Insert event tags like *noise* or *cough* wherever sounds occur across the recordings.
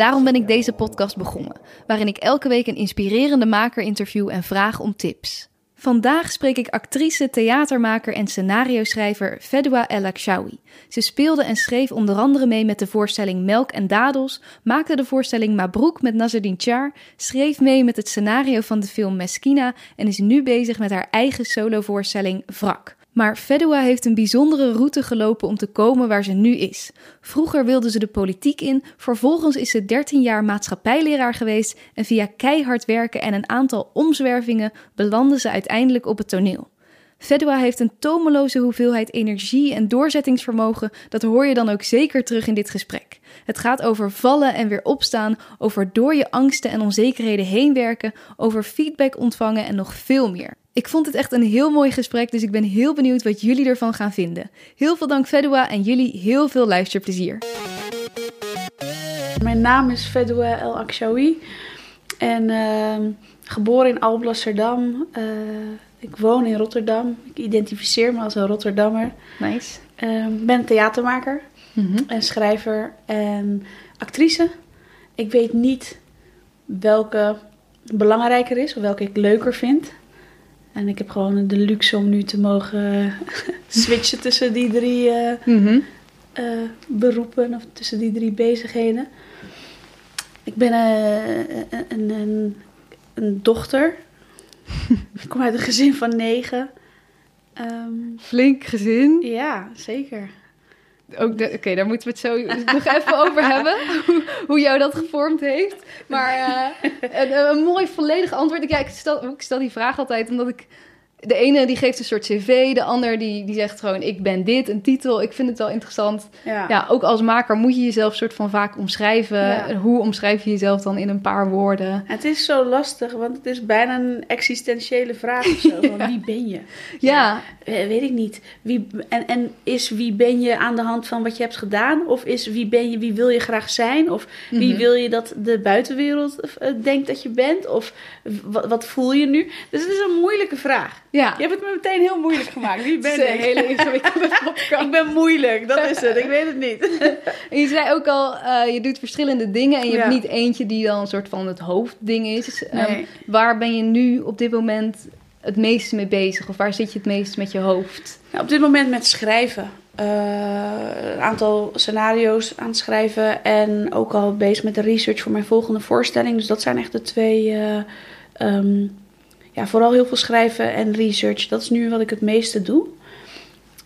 Daarom ben ik deze podcast begonnen, waarin ik elke week een inspirerende maker interview en vraag om tips. Vandaag spreek ik actrice, theatermaker en scenario-schrijver Fedwa El Akshawi. Ze speelde en schreef onder andere mee met de voorstelling Melk en Dadels, maakte de voorstelling Mabroek met Nazardin Char, schreef mee met het scenario van de film Meskina en is nu bezig met haar eigen solovoorstelling Wrak. Maar Fedua heeft een bijzondere route gelopen om te komen waar ze nu is. Vroeger wilde ze de politiek in, vervolgens is ze 13 jaar maatschappijleraar geweest en via keihard werken en een aantal omzwervingen belandde ze uiteindelijk op het toneel. Fedua heeft een tomeloze hoeveelheid energie en doorzettingsvermogen, dat hoor je dan ook zeker terug in dit gesprek. Het gaat over vallen en weer opstaan, over door je angsten en onzekerheden heen werken, over feedback ontvangen en nog veel meer. Ik vond het echt een heel mooi gesprek, dus ik ben heel benieuwd wat jullie ervan gaan vinden. Heel veel dank Fedua en jullie heel veel luisterplezier. Mijn naam is Fedwa El Akshawi en ehm, geboren in Alblasserdam. Uh, ik woon in Rotterdam. Ik identificeer me als een Rotterdammer. Nice. Ik ben theatermaker en schrijver en actrice. Ik weet niet welke belangrijker is of welke ik leuker vind. En ik heb gewoon de luxe om nu te mogen *laughs* switchen tussen die drie eh, Mhm. eh, beroepen of tussen die drie bezigheden. Ik ben eh, een, een, een dochter. *laughs* ik kom uit een gezin van negen. Ehm, Flink gezin. ja, zeker. Oké, daar moeten we het zo *laughs* nog even over hebben. Hoe, hoe jou dat gevormd heeft. Maar eh, een, een mooi volledig antwoord. Ik, ja, ik, stel, ik stel die vraag altijd omdat ik... De ene die geeft een soort cv, de ander die, die zegt gewoon ik ben dit, een titel. Ik vind het wel interessant. Ja. Ja, ook als maker moet je jezelf soort van vaak omschrijven. Ja. Hoe omschrijf je jezelf dan in een paar woorden? Het is zo lastig, want het is bijna een existentiële vraag of zo. *laughs* Van wie ben je? Ja, weet ik niet. Wie, en, en is wie ben je aan de hand van wat je hebt gedaan? Of is wie ben je, wie wil je graag zijn? Of wie Mhm. wil je dat de buitenwereld eh, denkt dat je bent? Of wat, wat voel je nu? Dus het is een moeilijke vraag. Ja. Je hebt het me meteen heel moeilijk gemaakt. Wie ben een ik? hele ingewikkelde *laughs* podcast. ik ben moeilijk, dat is het. Ik weet het niet. En *laughs* je zei ook al, eh, je doet verschillende dingen en je Ja. hebt niet eentje die dan een soort van het hoofdding is. Ehm, waar ben je nu op dit moment het meeste mee bezig? Of waar zit je het meest met je hoofd? Nou, op dit moment met schrijven. Eh, een aantal scenario's aan het schrijven. En ook al bezig met de research voor mijn volgende voorstelling. Dus dat zijn echt de twee. eh, ehm, ja, vooral heel veel schrijven en research. Dat is nu wat ik het meeste doe.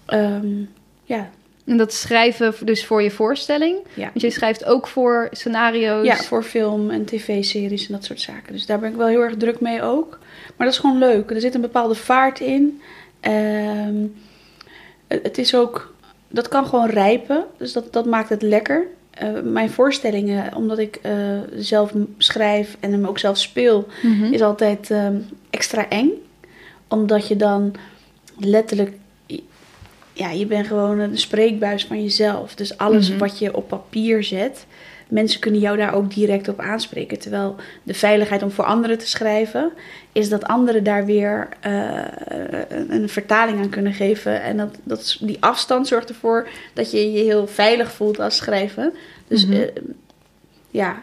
Ehm, ja. En dat schrijven dus voor je voorstelling. Ja. Want je schrijft ook voor scenario's. ja, voor film en tv-series en dat soort zaken. Dus daar ben ik wel heel erg druk mee ook. Maar dat is gewoon leuk. Er zit een bepaalde vaart in. Ehm, het het is ook... Dat kan gewoon rijpen. Dus dat, dat maakt het lekker. Eh, mijn voorstellingen, omdat ik eh, zelf schrijf en hem ook zelf speel... Mhm. is altijd ehm, extra eng. Omdat je dan letterlijk... Ja, je bent gewoon een spreekbuis van jezelf. Dus alles Mhm. wat je op papier zet... Mensen kunnen jou daar ook direct op aanspreken. Terwijl de veiligheid om voor anderen te schrijven... is dat anderen daar weer eh, een, vertaling aan kunnen geven. En dat, dat, die afstand zorgt ervoor dat je je heel veilig voelt als schrijven. Dus Mhm. eh, ja,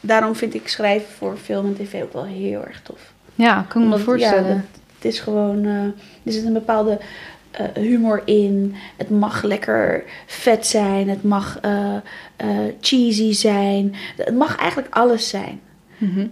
daarom vind ik schrijven voor film en tv ook wel heel erg tof. Ja, kan ik me Omdat, voorstellen. Ja, dat- het is gewoon, eh, er zit een bepaalde eh, humor in. Het mag lekker vet zijn. Het mag eh, eh, cheesy zijn. Het mag eigenlijk alles zijn. Mhm.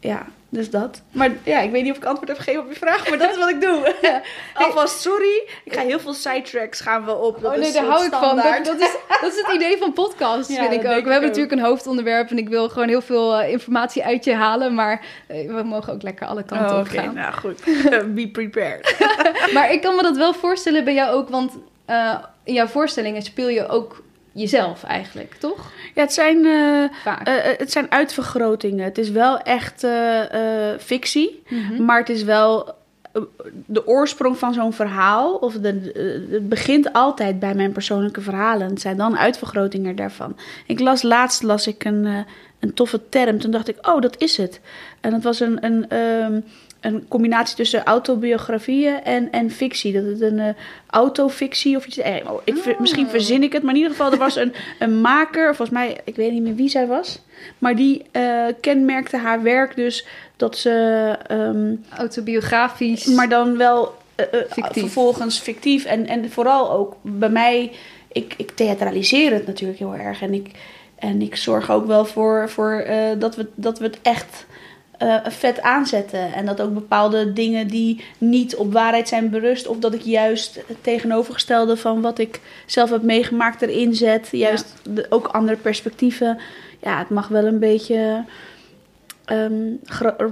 Ja, dus dat. Maar ja, ik weet niet of ik antwoord heb gegeven op je vraag, maar dat is wat ik doe. *laughs* Alvast sorry. Ik ga heel veel sidetracks gaan we op. Dat Oh nee, daar hou ik van. Dat, dat, is, dat is het idee van podcasts, Ja, vind ik ook. We hebben ook. natuurlijk een hoofdonderwerp en ik wil gewoon heel veel eh, informatie uit je halen. Maar eh, we mogen ook lekker alle kanten Oh, op Oké, gaan. nou goed. *laughs* Be prepared. *laughs* Maar ik kan me dat wel voorstellen bij jou ook, want eh, in jouw voorstellingen speel je ook jezelf eigenlijk, toch? Ja, het zijn, eh, Vaak. eh, eh, het zijn uitvergrotingen. Het is wel echt fictie, Mhm. maar het is wel de oorsprong van zo'n verhaal. Of de, het begint altijd bij mijn persoonlijke verhalen. Het zijn dan uitvergrotingen daarvan. Ik las laatst las ik een, een toffe term. Toen dacht ik, oh, dat is het. En dat was een, een, ehm, een combinatie tussen autobiografieën en, en fictie. Dat het een eh, autofictie of iets. Eh, oh, ik, Oh. Misschien verzin ik het, maar in ieder geval, er was een, *laughs* een maker, volgens mij, ik weet niet meer wie zij was. Maar die eh, kenmerkte haar werk dus dat ze. ehm, Autobiografisch. maar dan wel Fictief. vervolgens fictief. En, en vooral ook bij mij, ik, ik theatraliseer het natuurlijk heel erg. En ik, en ik zorg ook wel voor, voor dat, we, dat we het echt eh, vet aanzetten. En dat ook bepaalde dingen die niet op waarheid zijn berust. Of dat ik juist het tegenovergestelde van wat ik zelf heb meegemaakt erin zet. Juist de- ook andere perspectieven. Ja, het mag wel een beetje... ehm,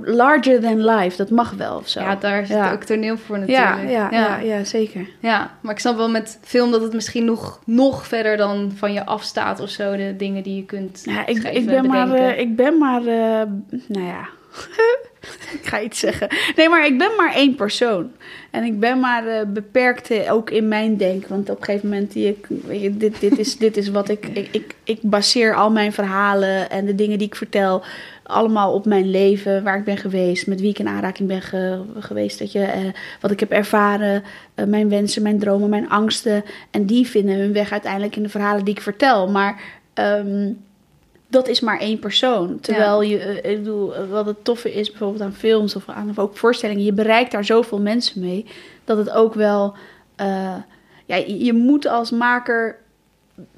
larger than life, dat mag wel of zo. ja, daar is Ja. ook toneel voor natuurlijk. ja, ja. ja, zeker. Ja, maar ik snap wel met film dat het misschien nog, nog verder dan van je afstaat of zo. De dingen die je kunt Ja, ik, schrijven ik, ben en maar, eh, ik ben maar, eh, nou ja, *laughs* ik ga iets zeggen. Nee, maar ik ben maar één persoon. En ik ben maar eh, beperkt ook in mijn denk. Want op een gegeven moment, die ik, dit, dit, is, dit is wat ik, ik, ik... Ik baseer al mijn verhalen en de dingen die ik vertel... allemaal op mijn leven, waar ik ben geweest... met wie ik in aanraking ben ge- geweest. Dat je, eh, wat ik heb ervaren, eh, mijn wensen, mijn dromen, mijn angsten. En die vinden hun weg uiteindelijk in de verhalen die ik vertel. Maar... ehm, dat is maar één persoon. Terwijl je, eh, ik bedoel, eh, wat het toffe is bijvoorbeeld aan films of aan of ook voorstellingen, je bereikt daar zoveel mensen mee dat het ook wel, eh, ja, je moet als maker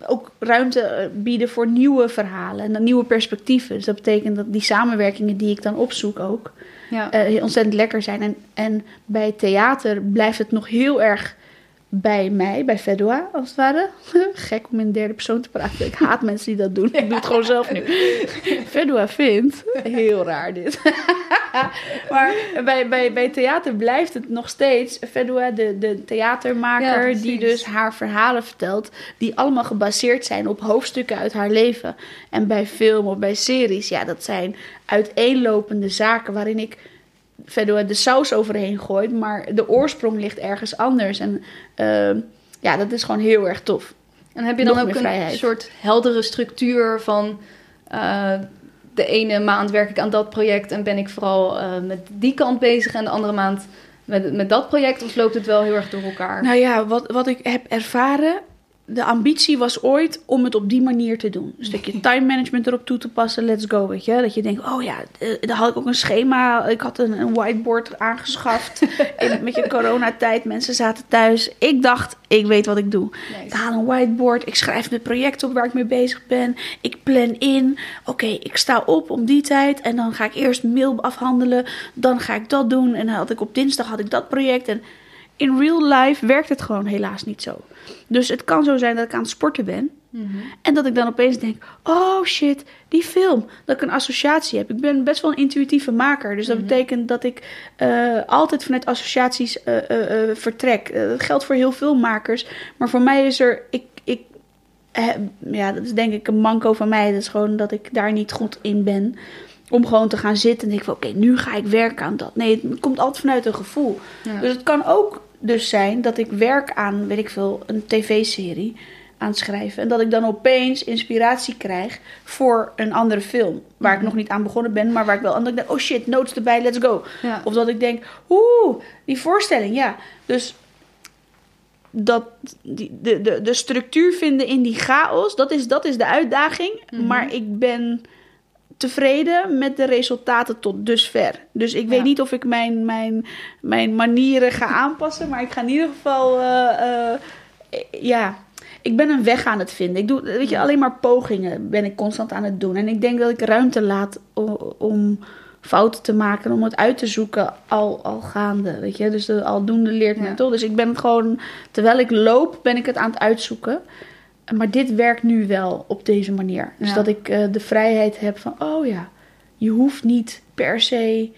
ook ruimte bieden voor nieuwe verhalen en nieuwe perspectieven. Dus dat betekent dat die samenwerkingen die ik dan opzoek ook ja. ontzettend lekker zijn. En, en bij theater blijft het nog heel erg bij mij, bij Fedua als het ware. *laughs* Gek om in derde persoon te praten. Ik haat mensen die dat doen. Ik doe het gewoon zelf nu. *laughs* Fedua vindt, heel raar dit. *laughs* maar bij, bij, bij theater blijft het nog steeds Fedua, de, de theatermaker, die dus haar verhalen vertelt, die allemaal gebaseerd zijn op hoofdstukken uit haar leven. En bij film of bij series, ja, dat zijn uiteenlopende zaken waarin ik verder de saus overheen gooi, maar de oorsprong ligt ergens anders. En eh, ja, dat is gewoon heel erg tof. En heb je dan nog ook een vrijheid. soort heldere structuur van... eh, de ene maand werk ik aan dat project en ben ik vooral eh, met die kant bezig... en de andere maand met, met dat project? Of loopt het wel heel erg door elkaar? Nou ja, wat, wat ik heb ervaren. De ambitie was ooit om het op die manier te doen. Een *laughs* stukje time management erop toe te passen. Let's go, weet je. Dat je denkt, oh ja, eh, daar had ik ook een schema. Ik had een, een whiteboard aangeschaft. *laughs* in, met je coronatijd. Mensen zaten thuis. Ik dacht, ik weet wat ik doe. Ik haal een whiteboard. Ik schrijf mijn project op waar ik mee bezig ben. Ik plan in. Oké, ik sta op om die tijd. En dan ga ik eerst mail afhandelen. Dan ga ik dat doen. En dan had ik op dinsdag had ik dat project. En in real life werkt het gewoon helaas niet zo. Dus het kan zo zijn dat ik aan het sporten ben. Mhm. En dat ik dan opeens denk: oh shit, die film. Dat ik een associatie heb. Ik ben best wel een intuïtieve maker. Dus dat Mhm. betekent dat ik eh, altijd vanuit associaties eh, eh, vertrek. Dat geldt voor heel veel makers. Maar voor mij is er. Ik, ik, ja, dat is denk ik een manco van mij. Dat is gewoon dat ik daar niet goed in ben. Om gewoon te gaan zitten en denk van oké, nu ga ik werken aan dat. Nee, het komt altijd vanuit een gevoel. Ja. Dus het kan ook dus zijn dat ik werk aan, weet ik veel, een tv-serie aan het schrijven. En dat ik dan opeens inspiratie krijg voor een andere film. Waar ik Mhm. nog niet aan begonnen ben, maar waar ik wel... Ik denk, oh shit, notes erbij, let's go. Ja. Of dat ik denk, oeh, die voorstelling, ja. Dus dat, die, de, de, de structuur vinden in die chaos, dat is, dat is de uitdaging. Mhm. Maar ik ben tevreden met de resultaten tot dusver. Dus ik Ja. weet niet of ik mijn, mijn, mijn manieren ga aanpassen, maar ik ga in ieder geval, eh, eh, ja, ik ben een weg aan het vinden. Ik doe, weet je, alleen maar pogingen ben ik constant aan het doen. En ik denk dat ik ruimte laat om fouten te maken, om het uit te zoeken al, al gaande, weet je. Dus de aldoende leert men Ja. toch. Dus ik ben het gewoon, terwijl ik loop, ben ik het aan het uitzoeken. Maar dit werkt nu wel op deze manier. Dus Ja. dat ik eh, de vrijheid heb van, oh ja, je hoeft niet per se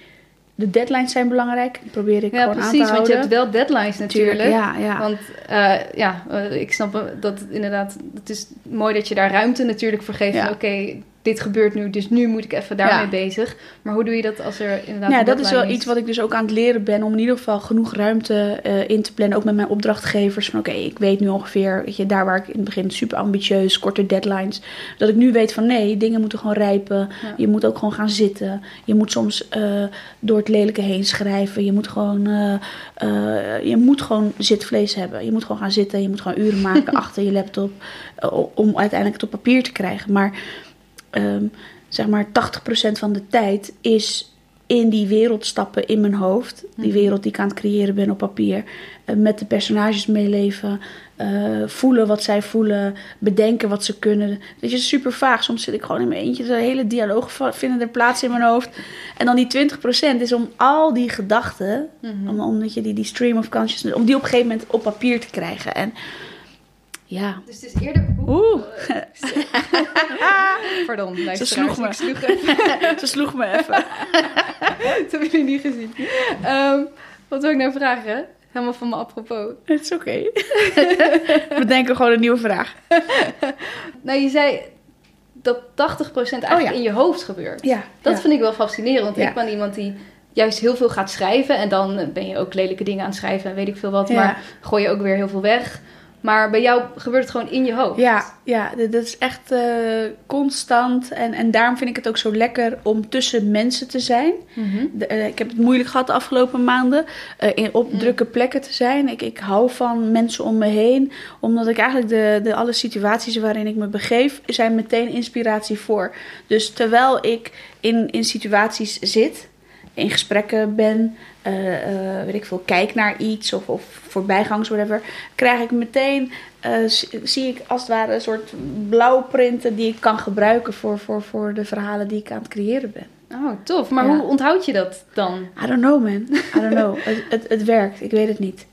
de deadlines zijn belangrijk. Probeer ik Ja, gewoon aan te precies, want je houden. hebt wel deadlines natuurlijk. Tuurlijk, ja, ja. Want eh, ja, eh, ik snap dat inderdaad, het is mooi dat je daar ruimte natuurlijk voor geeft. Ja. Oké, dit gebeurt nu, dus nu moet ik even daarmee Ja. bezig. Maar hoe doe je dat als er inderdaad Ja, dat is wel iets wat ik dus ook aan het leren ben. Om in ieder geval genoeg ruimte eh, in te plannen. Ook met mijn opdrachtgevers. Van oké, ik weet nu ongeveer, weet je, daar waar ik in het begin super ambitieus, korte deadlines. Dat ik nu weet van nee, dingen moeten gewoon rijpen. Ja. Je moet ook gewoon gaan zitten. Je moet soms eh, door het lelijke heen schrijven. Je moet gewoon, eh, je moet gewoon zitvlees hebben. Je moet gewoon gaan zitten. Je moet gewoon uren maken *laughs* achter je laptop. om uiteindelijk het op papier te krijgen. Maar ehm, zeg maar 80% van de tijd is in die wereld stappen in mijn hoofd. Die Mhm. wereld die ik aan het creëren ben op papier. eh, met de personages meeleven. eh, voelen wat zij voelen. Bedenken wat ze kunnen. Dat is super vaag. Soms zit ik gewoon in mijn eentje. De hele dialoog vinden er plaats in mijn hoofd. En dan die 20% is om al die gedachten. Mhm. Om, om dat je die, die stream of consciousness. Om die op een gegeven moment op papier te krijgen. En ja. Dus het is eerder... Oeh. *laughs* Pardon, luisteraars. sloeg me. Sloeg. *laughs* Ze sloeg me even. *laughs* Dat hebben jullie niet gezien. Ehm, wat wil ik nou vragen? Helemaal van me apropos. Het is oké. We denken gewoon een nieuwe vraag. Nou, je zei dat 80% eigenlijk Oh ja. in je hoofd gebeurt. Ja. Dat ja. vind ik wel fascinerend. Want ik ben iemand die juist heel veel gaat schrijven. En dan ben je ook lelijke dingen aan het schrijven en weet ik veel wat. Maar gooi je ook weer heel veel weg. Maar bij jou gebeurt het gewoon in je hoofd. Ja, ja, dat is echt eh, constant. En, en daarom vind ik het ook zo lekker om tussen mensen te zijn. Mhm. De- eh, ik heb het moeilijk gehad de afgelopen maanden. eh, in, op Mm. drukke plekken te zijn. Ik, ik hou van mensen om me heen. Omdat ik eigenlijk de, de alle situaties waarin ik me begeef, zijn meteen inspiratie voor. Dus terwijl ik in, in situaties zit, in gesprekken ben, eh, eh, weet ik veel, kijk naar iets of, of voorbijgangs, whatever, krijg ik meteen, eh, zie ik als het ware een soort blauwprinten die ik kan gebruiken voor, voor, voor de verhalen die ik aan het creëren ben. Oh, tof. Maar Ja. hoe onthoud je dat dan? I don't know, man. I don't know. *laughs* het, het, het werkt. Ik weet het niet.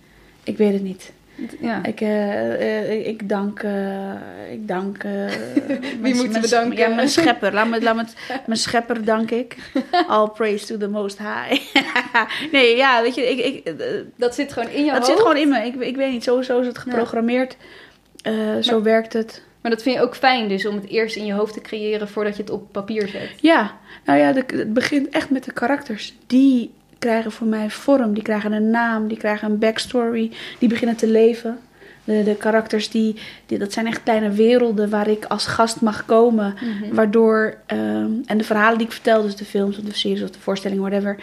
Ik weet het niet. Ja. Ik, eh, eh, ik dank. eh, ik dank. eh, *laughs* mijn- moeten we danken? Ja, mijn schepper. Laat me, laat me het, *laughs* mijn schepper dank ik. All praise to the most high. *laughs* nee, ja, weet je, ik, ik, eh, Dat zit gewoon in je dat hoofd. zit gewoon in me. Ik, ik weet niet, sowieso is het geprogrammeerd. Eh, zo werkt het. Maar dat vind je ook fijn dus om het eerst in je hoofd te creëren voordat je het op papier zet. Ja, nou ja, de, het begint echt met de karakters. Die krijgen voor mij vorm, die krijgen een naam, die krijgen een backstory, die beginnen te leven. De, de karakters, die, die, dat zijn echt kleine werelden waar ik als gast mag komen. Mhm. Waardoor, ehm, en de verhalen die ik vertel, dus de films of de series of de voorstellingen, whatever.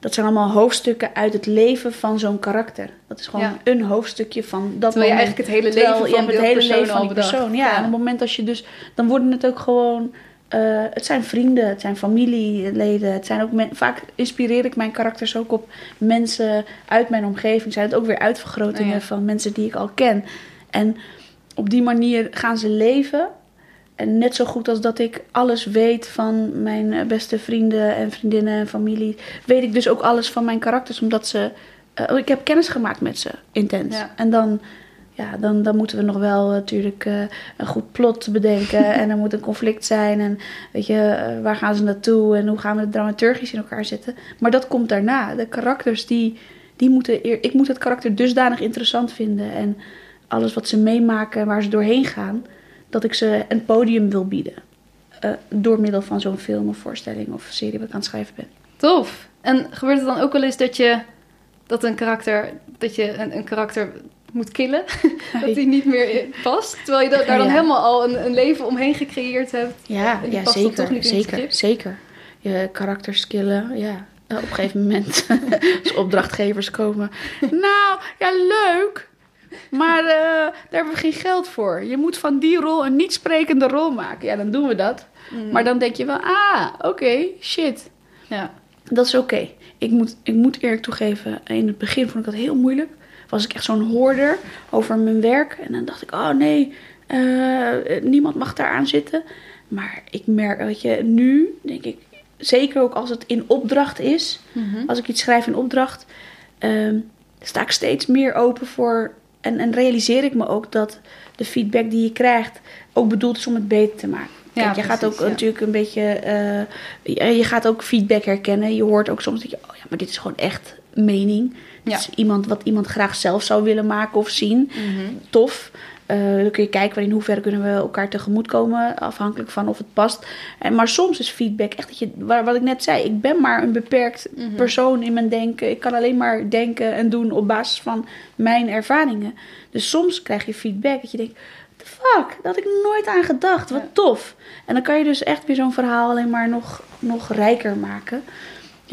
Dat zijn allemaal hoofdstukken uit het leven van zo'n karakter. Dat is gewoon Ja. een hoofdstukje van dat Terwijl je moment. eigenlijk het hele leven je van hebt de het hele persoon leven van die persoon. Ja, en op het moment als je dus, dan worden het ook gewoon, eh, het zijn vrienden, het zijn familieleden, het zijn ook men, vaak inspireer ik mijn karakters ook op mensen uit mijn omgeving. Zijn het ook weer uitvergrotingen Oh ja. van mensen die ik al ken. En op die manier gaan ze leven. En net zo goed als dat ik alles weet van mijn eh, beste vrienden en vriendinnen en familie, weet ik dus ook alles van mijn karakters, omdat ze. eh, ik heb kennis gemaakt met ze, intens. Ja. En dan, ja, dan, dan moeten we nog wel eh, natuurlijk eh, een goed plot bedenken. *laughs* en er moet een conflict zijn. En weet je, eh, waar gaan ze naartoe en hoe gaan we het dramaturgisch in elkaar zetten. Maar dat komt daarna. De karakters die, die moeten. eer- ik moet het karakter dusdanig interessant vinden. En alles wat ze meemaken en waar ze doorheen gaan, dat ik ze een podium wil bieden. Door middel van zo'n film of voorstelling of serie wat ik aan het schrijven ben. Tof. En gebeurt het dan ook wel eens dat je dat een karakter dat je een, een karakter moet killen, *laughs* dat die niet meer in- past, terwijl je da- daar dan Ja. helemaal al een, een leven omheen gecreëerd hebt. Ja, past dan toch zeker. niet Zeker, zeker. Je karakters killen, ja. Eh, Op een gegeven moment, *laughs* als opdrachtgevers komen. Nou, ja, leuk. Maar eh, daar hebben we geen geld voor. Je moet van die rol een niet sprekende rol maken. Ja, dan doen we dat. Mm. Maar dan denk je wel, ah, oké, shit. Ja. Dat is oké. Ik, moet, ik moet eerlijk toegeven, in het begin vond ik dat heel moeilijk. Was ik echt zo'n hoorder over mijn werk. En dan dacht ik, oh nee, eh, niemand mag daar aan zitten. Maar ik merk, weet je, nu denk ik, zeker ook als het in opdracht is. Mhm. Als ik iets schrijf in opdracht, ehm, sta ik steeds meer open voor. En, en realiseer ik me ook dat de feedback die je krijgt ook bedoeld is om het beter te maken. Kijk, Ja, je gaat ook ja. natuurlijk een beetje. eh, je, je gaat ook feedback herkennen. Je hoort ook soms dat je. Oh ja, maar dit is gewoon echt mening. Ja. is iemand wat iemand graag zelf zou willen maken of zien. Mhm. Tof. Eh, dan kun je kijken in hoeverre kunnen we elkaar tegemoet komen. Afhankelijk van of het past. En, maar soms is feedback echt dat je. waar- Wat ik net zei. Ik ben maar een beperkt Mhm. persoon in mijn denken. Ik kan alleen maar denken en doen op basis van mijn ervaringen. Dus soms krijg je feedback dat je denkt. The fuck, daar had ik nooit aan gedacht. Wat Ja. tof. En dan kan je dus echt weer zo'n verhaal alleen maar nog, nog rijker maken.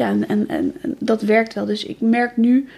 Ja, en, en, dat werkt wel. Dus ik merk nu,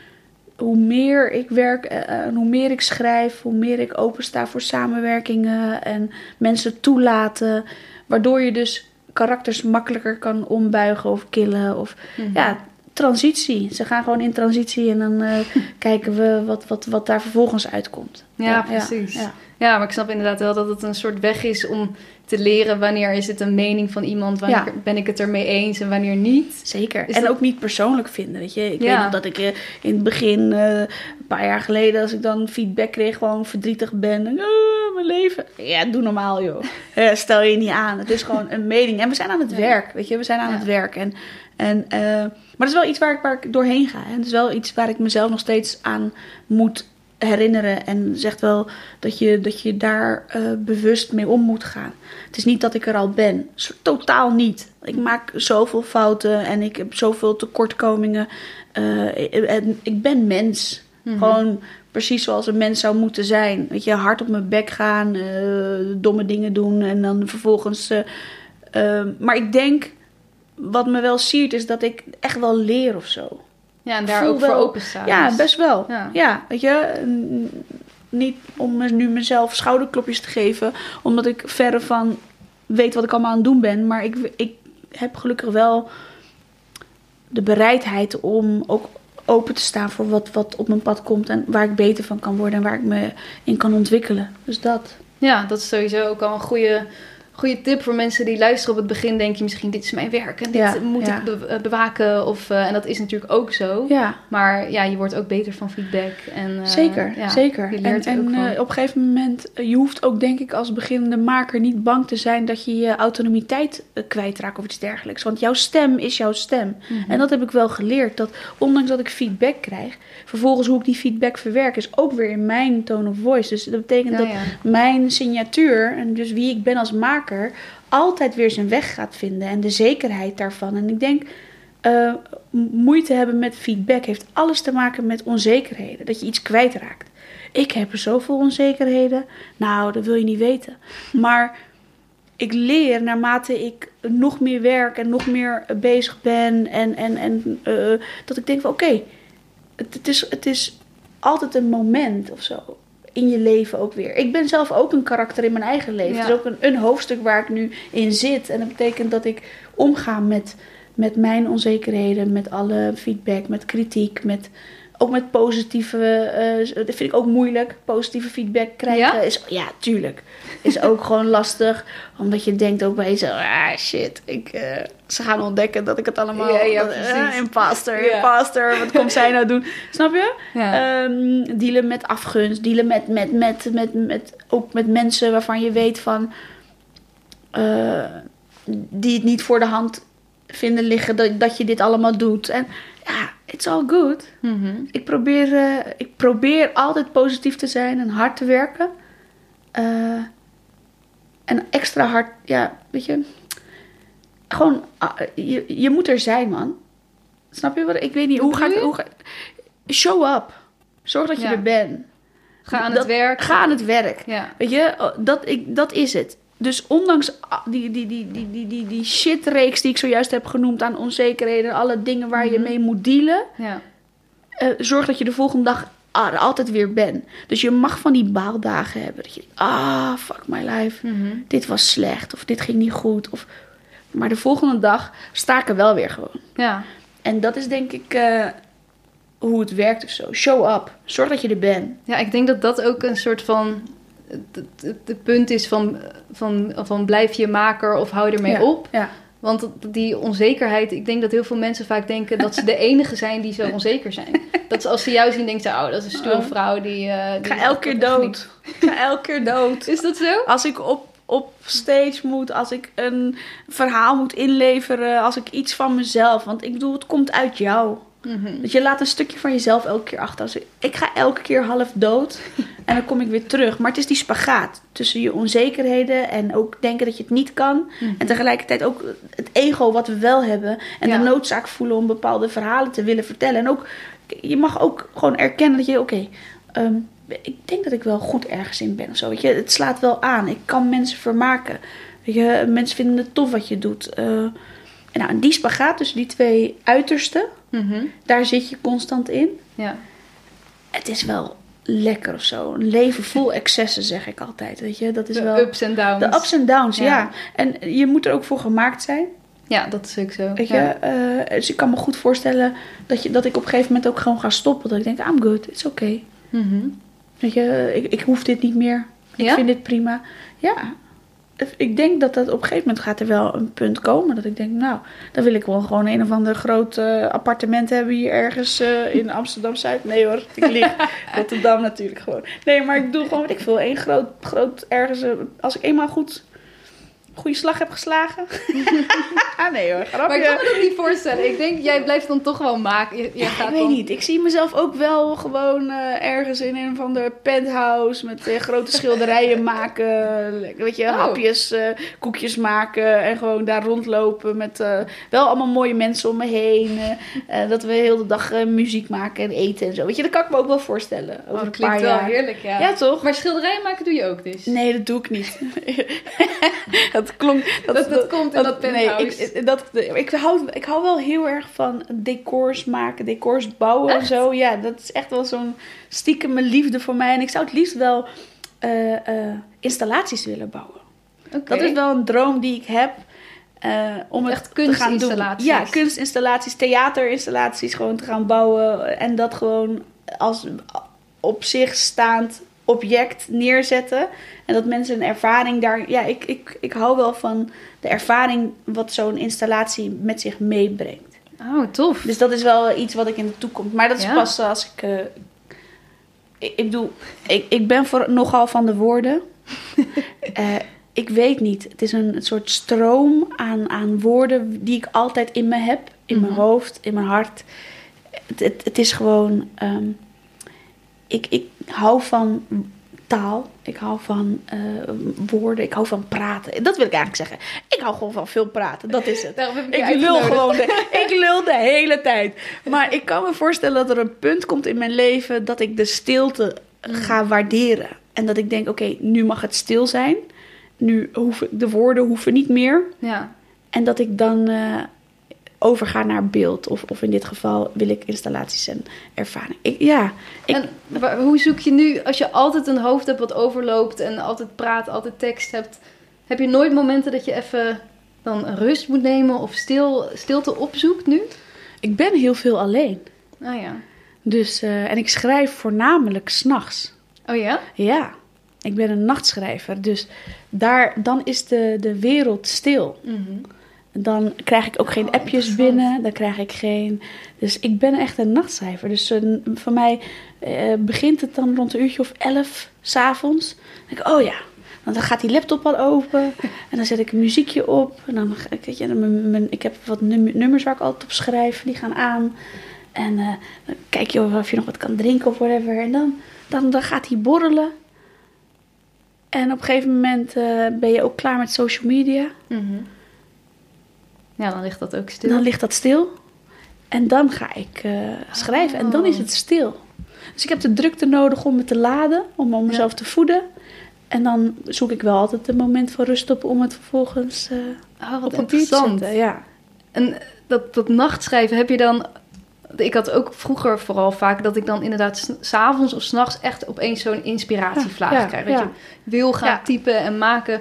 hoe meer ik werk eh, eh, en hoe meer ik schrijf, hoe meer ik opensta voor samenwerkingen en mensen toelaten. Waardoor je dus karakters makkelijker kan ombuigen of killen. Of Mhm. ja, transitie. Ze gaan gewoon in transitie en dan eh, *laughs* kijken we wat, wat, wat daar vervolgens uitkomt. Ja, precies. Ja, Ja, maar ik snap inderdaad wel dat het een soort weg is om te leren wanneer is het een mening van iemand, wanneer Ja. ben ik het ermee eens en wanneer niet. Zeker. Is en dat- ook niet persoonlijk vinden, weet je. Ik Ja. weet nog dat ik eh, in het begin, eh, een paar jaar geleden, als ik dan feedback kreeg, gewoon verdrietig ben. En, "Ah, mijn leven. Ja, doe normaal, joh. *laughs* Stel je niet aan. Het is gewoon een mening. En we zijn aan het werk, weet je. We zijn aan het werk. En, en, eh, maar het is wel iets waar ik, waar ik doorheen ga. Het is wel iets waar ik mezelf nog steeds aan moet herinneren. En zegt wel dat je, dat je daar eh, bewust mee om moet gaan. Het is niet dat ik er al ben. Totaal niet. Ik maak zoveel fouten en ik heb zoveel tekortkomingen. Eh, en ik ben mens. Mhm. Gewoon precies zoals een mens zou moeten zijn. Weet je, hard op mijn bek gaan, domme dingen doen en dan vervolgens. maar ik denk, wat me wel siert, is dat ik echt wel leer of zo. Ja, en daar voel ook voor wel- openstaan. Ja, best wel. Ja. Ja, weet je. Niet om nu mezelf schouderklopjes te geven, omdat ik verre van weet wat ik allemaal aan het doen ben. Maar ik, ik heb gelukkig wel de bereidheid om ook open te staan voor wat, wat op mijn pad komt en waar ik beter van kan worden en waar ik me in kan ontwikkelen. Dus dat. Ja, dat is sowieso ook al een goede, goede tip voor mensen die luisteren. Op het begin denk je misschien, dit is mijn werk en dit Ja, moet ja. ik be- eh, bewaken. Of, eh, en dat is natuurlijk ook zo. Ja, Maar ja, je wordt ook beter van feedback. En, eh, zeker. zeker. Je En, leert en op een gegeven moment, je hoeft ook denk ik als beginnende maker niet bang te zijn dat je je autonomiteit kwijtraakt of iets dergelijks. Want jouw stem is jouw stem. Mhm. En dat heb ik wel geleerd. Dat ondanks dat ik feedback krijg, vervolgens hoe ik die feedback verwerk, is ook weer in mijn tone of voice. Dus dat betekent dat mijn signatuur, en dus wie ik ben als maker, altijd weer zijn weg gaat vinden. En de zekerheid daarvan. En ik denk, eh, moeite hebben met feedback heeft alles te maken met onzekerheden. Dat je iets kwijtraakt. Ik heb er zoveel onzekerheden. Nou, dat wil je niet weten. Maar ik leer naarmate ik nog meer werk en nog meer bezig ben. En, en, en eh, dat ik denk van oké, het, het, is, het is altijd een moment of zo. In je leven ook weer. Ik ben zelf ook een karakter in mijn eigen leven. Ja. Het is ook een, een hoofdstuk waar ik nu in zit. En dat betekent dat ik omga met, met mijn onzekerheden, met alle feedback, met kritiek, met ook met positieve. eh, dat vind ik ook moeilijk. Positieve feedback krijgen Ja? is ja, tuurlijk. Is ook *laughs* gewoon lastig, omdat je denkt ook bij jezelf, ah shit, ik, eh, ze gaan ontdekken dat ik het allemaal. Ja, ja, dat- eh, imposter, Ja. imposter, wat komt zij nou doen? Snap je? Ja. Ehm, dealen met afgunst, dealen met, met, met, met, met, ook met mensen waarvan je weet van. die het niet voor de hand vinden liggen dat, dat je dit allemaal doet. En ja, it's all good. Mhm. Ik probeer, eh, ik probeer altijd positief te zijn en hard te werken. Eh, en extra hard, ja, weet je. Gewoon, ah, je, je moet er zijn, man. Snap je wat? Ik weet niet, hoe ga ik. Hoe ga, show up. Zorg dat je Ja. er bent. Ga aan Dat- het werk. Ga aan het werk. Ja. Weet je, oh, dat, ik, dat is het. Dus ondanks die, die, die, die, die, die, die shitreeks die ik zojuist heb genoemd aan onzekerheden, alle dingen waar je Mhm. mee moet dealen, Ja. eh, zorg dat je de volgende dag er altijd weer bent. Dus je mag van die baaldagen hebben. Dat je ah, fuck my life. Mhm. Dit was slecht of dit ging niet goed. Of... Maar de volgende dag sta ik er wel weer gewoon. Ja. En dat is denk ik eh, hoe het werkt of zo. Show up. Zorg dat je er bent. Ja, ik denk dat dat ook een soort van. Het, punt is van, van, van blijf je maker of hou ermee Ja, op. Ja. Want die onzekerheid, ik denk dat heel veel mensen vaak denken dat ze de enige zijn die zo *laughs* onzeker zijn. Dat ze als ze jou zien, denken ze, oh, dat is een stoere Oh. vrouw die... Ik die ga elke keer dood. Ga elke keer dood. Is dat zo? Als ik op, op stage moet, als ik een verhaal moet inleveren, als ik iets van mezelf. Want ik bedoel, het komt uit jou. Mhm. Dat je laat een stukje van jezelf elke keer achter. Als ik, ga elke keer half dood *laughs* en dan kom ik weer terug. Maar het is die spagaat tussen je onzekerheden en ook denken dat je het niet kan. En tegelijkertijd ook het ego wat we wel hebben. En Ja. de noodzaak voelen om bepaalde verhalen te willen vertellen. En ook, je mag ook gewoon erkennen dat je, oké, ehm, ik denk dat ik wel goed ergens in ben of zo. Weet je? Het slaat wel aan. Ik kan mensen vermaken. Weet je? Mensen vinden het tof wat je doet. Eh, en nou, die spagaat tussen die twee uitersten, Mhm. daar zit je constant in. Ja. Het is wel lekker of zo. Een leven vol *laughs* excessen, zeg ik altijd. Weet je, dat is De wel. ups en downs. de ups en downs, ja. Ja. En je moet er ook voor gemaakt zijn. Ja, dat is ook zo. Weet je, Ja. eh, dus ik kan me goed voorstellen dat, je, dat ik op een gegeven moment ook gewoon ga stoppen. Dat ik denk, I'm good, it's okay. Mhm. Weet je, ik, ik hoef dit niet meer. Ik Ja? vind dit prima. Ja, ik denk dat dat op een gegeven moment gaat er wel een punt komen. Dat ik denk, nou, dan wil ik wel gewoon een of ander groot eh, appartement hebben hier ergens eh, in Amsterdam-Zuid. Nee hoor, ik lieg. *laughs* Rotterdam natuurlijk gewoon. Nee, maar ik doe gewoon, wat ik veel, één groot, groot ergens. eh, als ik eenmaal goed, goede slag heb geslagen. ah *laughs* nee hoor, grapje. Maar ik kan me dat niet voorstellen. Ik denk, jij blijft dan toch wel maken. Je, je Ja, gaat ik weet dan- niet. Ik zie mezelf ook wel gewoon eh, ergens in een van de penthouse met eh, grote *laughs* schilderijen maken. Lekker, Weet je, Oh. hapjes, eh, koekjes maken en gewoon daar rondlopen met eh, wel allemaal mooie mensen om me heen. dat we heel de dag eh, muziek maken en eten en zo. Weet je, dat kan ik me ook wel voorstellen. Over Oh, een dat klinkt paar wel jaar. heerlijk, ja. Ja, toch? Maar schilderijen maken doe je ook dus? Nee, dat doe ik niet. *laughs* dat klonk... *laughs* Dat- dat komt in dat Nee, penthouse. ik, dat, ik, hou, ik hou wel heel erg van decors maken, decors bouwen en zo. Ja, dat is echt wel zo'n stiekeme liefde voor mij. En ik zou het liefst wel eh, eh, installaties willen bouwen. Oké. Dat is wel een droom die ik heb. eh, om het Echt te gaan doen. kunstinstallaties. Ja, kunstinstallaties, theaterinstallaties gewoon te gaan bouwen. En dat gewoon als op zich staand object neerzetten. En dat mensen een ervaring daar... Ja, ik, ik, ik hou wel van de ervaring wat zo'n installatie met zich meebrengt. Oh, tof. Dus dat is wel iets wat ik in de toekomst... Maar dat is Ja. pas als ik... eh, ik, ik bedoel, ik, ik ben voor, nogal van de woorden. *laughs* Eh, ik weet niet. Het is een, soort stroom aan, aan woorden die ik altijd in me heb. In mijn Mhm. hoofd, in mijn hart. Het, het, het is gewoon... ehm, ik, ik hou van taal. Ik hou van eh, woorden. Ik hou van praten. Dat wil ik eigenlijk zeggen. Ik hou gewoon van veel praten. Dat is het. Ik lul gewoon de, *laughs* ik lul de hele tijd. Maar ik kan me voorstellen dat er een punt komt in mijn leven dat ik de stilte ga waarderen. En dat ik denk, oké, nu mag het stil zijn. Nu hoeven de woorden hoeven niet meer. Ja. En dat ik dan eh, overga naar beeld. Of, of in dit geval wil ik installaties en ervaring. Ik, ja, ik, En hoe zoek je nu, als je altijd een hoofd hebt wat overloopt en altijd praat, altijd tekst hebt, heb je nooit momenten dat je even dan rust moet nemen of stil, stilte opzoekt nu? ik ben heel veel alleen. Oh ja. Dus, eh, en ik schrijf voornamelijk s'nachts. Oh ja? Ja, ik ben een nachtschrijver. Dus daar, dan is de, de wereld stil. Dan krijg ik ook geen Oh, appjes binnen. Dan krijg ik geen. Dus ik ben echt een nachtcijfer. Dus een- voor mij eh, begint het dan rond een uurtje of elf s'avonds. Dan denk ik, oh ja. Want dan gaat die laptop al open. *laughs* En dan zet ik een muziekje op. En dan, weet je, mijn, mijn- ik heb wat num- nummers waar ik altijd op schrijf. Die gaan aan. En eh, dan kijk je of je nog wat kan drinken of whatever. En dan, dan, dan gaat hij borrelen. En op een gegeven moment eh, ben je ook klaar met social media. Mhm. Ja, dan ligt dat ook stil. Dan ligt dat stil. En dan ga ik eh, schrijven. En dan is het stil. Dus ik heb de drukte nodig om me te laden. Om, om mezelf te voeden. En dan zoek ik wel altijd een moment van rust op om het vervolgens oh, wat op papier te zetten. Ja. En dat, dat nachtschrijven, heb je dan... Ik had ook vroeger vooral vaak dat ik dan inderdaad s- s'avonds of s'nachts echt opeens zo'n inspiratievlaag Ja, ja, krijg. Dat je wil gaan typen en maken.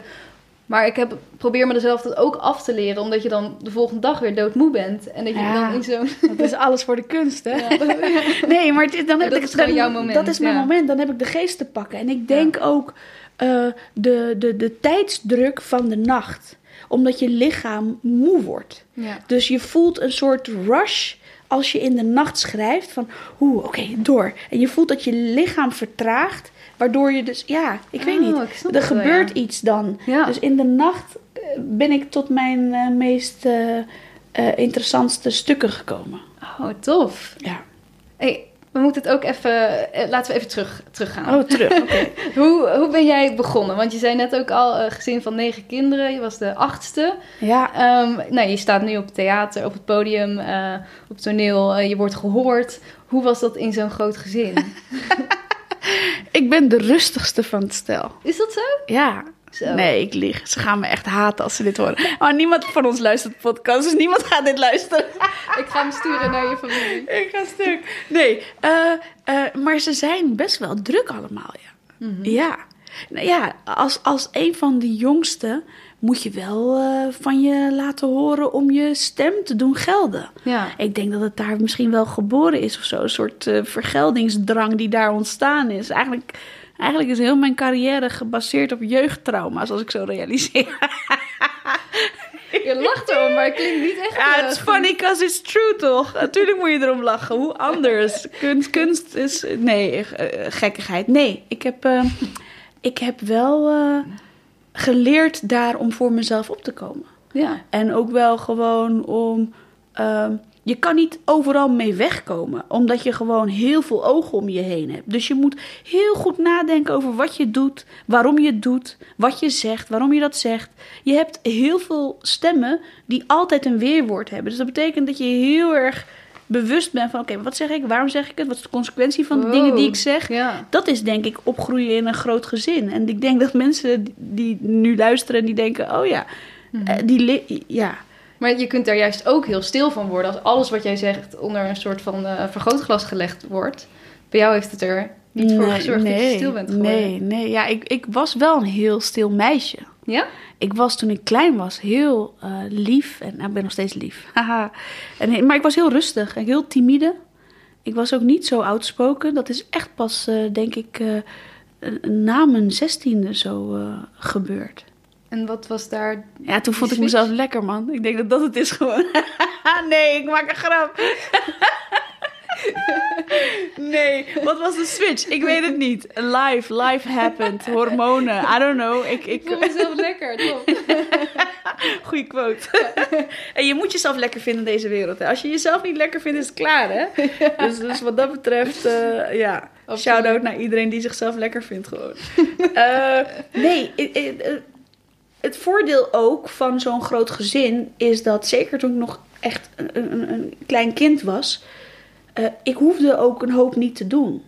Maar ik heb, probeer mezelf dat ook af te leren, omdat je dan de volgende dag weer doodmoe bent. En dat je Ja. dan in zo'n... Dat is alles voor de kunst, hè? Ja. *laughs* Nee, maar dit- dan heb dat ik is dan- jouw moment, Dat is mijn ja. moment. Dan heb ik de geest te pakken. En ik denk ook eh, de, de, de tijdsdruk van de nacht. Omdat je lichaam moe wordt. Ja. Dus je voelt een soort rush als je in de nacht schrijft van, oeh, oké, door. En je voelt dat je lichaam vertraagt, waardoor je dus, ja, ik weet Oh, niet. ik Er wel, gebeurt ja. iets dan. Ja. Dus in de nacht eh, ben ik tot mijn eh, meest eh, interessantste stukken gekomen. Oh, tof. Ja. Hey, we moeten het ook even... laten we even terug, teruggaan. Oh, terug. *laughs* Oké. Hoe, hoe ben jij begonnen? Want je zei net ook al, gezin van negen kinderen. Je was de achtste. Ja. Ehm, nou, je staat nu op theater, op het podium, op toneel. je wordt gehoord. Hoe was dat in zo'n groot gezin? *laughs* *laughs* Ik ben de rustigste van het stel. Is dat zo? Ja. Zo. Nee, ik lieg. Ze gaan me echt haten als ze dit horen. Maar niemand van ons luistert podcast, dus niemand gaat dit luisteren. *laughs* Ik ga hem sturen naar je familie. ik ga stuk. Nee, eh, eh, maar ze zijn best wel druk allemaal, ja. Ja. Nou ja, als, als een van de jongsten moet je wel eh, van je laten horen om je stem te doen gelden. Ja. Ik denk dat het daar misschien wel geboren is of zo. Een soort eh, vergeldingsdrang die daar ontstaan is. Eigenlijk, eigenlijk is heel mijn carrière gebaseerd op jeugdtrauma's, als ik zo realiseer. *laughs* Je lacht erom, maar het klinkt niet echt... Ja, eh, het is funny because it's true, toch? Natuurlijk moet je erom lachen. Hoe anders? *laughs* Kunst, kunst is... Nee, gekkigheid. Nee, ik heb, ik heb wel geleerd daar om voor mezelf op te komen. Ja. En ook wel gewoon om. ehm, je kan niet overal mee wegkomen, omdat je gewoon heel veel ogen om je heen hebt. Dus je moet heel goed nadenken over wat je doet, waarom je het doet, wat je zegt, waarom je dat zegt. Je hebt heel veel stemmen die altijd een weerwoord hebben. Dus dat betekent dat je heel erg bewust bent van: oké, wat zeg ik, waarom zeg ik het, wat is de consequentie van de Wow. dingen die ik zeg. Ja. Dat is denk ik opgroeien in een groot gezin. En ik denk dat mensen die nu luisteren, die denken: oh ja, eh, die ja. Maar je kunt daar juist ook heel stil van worden als alles wat jij zegt onder een soort van eh, vergrootglas gelegd wordt. Bij jou heeft het er niet voor gezorgd dat je stil bent geworden. Nee, nee. Ja, ik, ik was wel een heel stil meisje. Ja? Ik was toen ik klein was heel eh, lief. En nou, ik ben nog steeds lief. *laughs* Haha. en, maar ik was heel rustig en heel timide. Ik was ook niet zo outspoken. Dat is echt pas, eh, denk ik, eh, na mijn zestiende zo gebeurd. En wat was daar... Ja, toen vond ik mezelf lekker, man. Ik denk dat dat het is gewoon. *laughs* nee, ik maak een grap. Nee, wat was de switch? Ik weet het niet. Life, life happened. Hormonen, I don't know. Ik, Ik voel ik, mezelf lekker, top. *laughs* goeie quote. en je moet jezelf lekker vinden in deze wereld. Hè. Als je jezelf niet lekker vindt, is het klaar, hè? Dus, dus wat dat betreft, eh, ja. Shout-out naar iedereen die zichzelf lekker vindt, gewoon. Eh, nee, eh, het voordeel ook van zo'n groot gezin is dat, zeker toen ik nog echt een, een, een klein kind was, eh, ik hoefde ook een hoop niet te doen.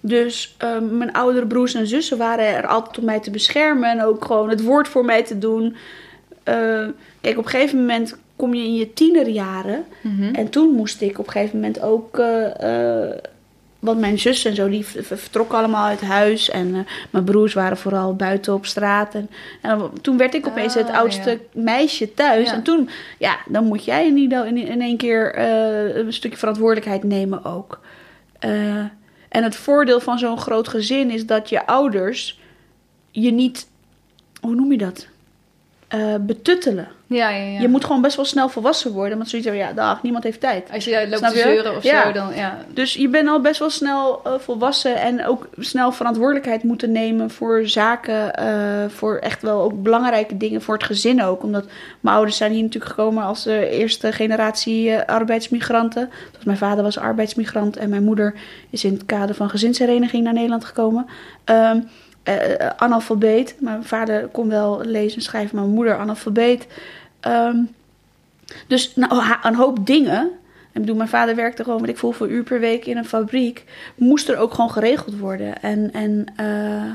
Dus eh, mijn oudere broers en zussen waren er altijd om mij te beschermen en ook gewoon het woord voor mij te doen. Eh, kijk, op een gegeven moment kom je in je tienerjaren Mhm. en toen moest ik op een gegeven moment ook. Want mijn zus en zo, die vertrokken allemaal uit huis. En eh, mijn broers waren vooral buiten op straat. En, toen werd ik opeens het Ah, oudste meisje thuis. Ja. En toen, ja, dan moet jij in, ieder- in, in één keer eh, een stukje verantwoordelijkheid nemen ook. Eh, en het voordeel van zo'n groot gezin is dat je ouders je niet, hoe noem je dat? Eh, betuttelen. Ja, ja, ja. Je moet gewoon best wel snel volwassen worden. Want zoiets van, ja, dag, niemand heeft tijd. Als je loopt Snap te zeuren of Ja. zo, dan ja. Dus je bent al best wel snel eh, volwassen en ook snel verantwoordelijkheid moeten nemen voor zaken, eh, voor echt wel ook belangrijke dingen voor het gezin ook. Omdat mijn ouders zijn hier natuurlijk gekomen als de eerste generatie eh, arbeidsmigranten. Dus mijn vader was arbeidsmigrant en mijn moeder is in het kader van gezinshereniging naar Nederland gekomen. Ehm, eh, analfabeet. Mijn vader kon wel lezen en schrijven, maar mijn moeder analfabeet. Ehm, dus nou, ha- een hoop dingen. Ik bedoel, mijn vader werkte gewoon, weet ik veel, voor uur per week in een fabriek. Moest er ook gewoon geregeld worden. En, en eh,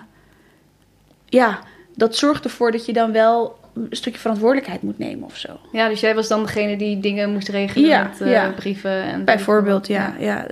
ja, dat zorgt ervoor dat je dan wel een stukje verantwoordelijkheid moet nemen of zo. Ja, dus jij was dan degene die dingen moest regelen Ja, met ja. brieven en... Bijvoorbeeld, ja, ja,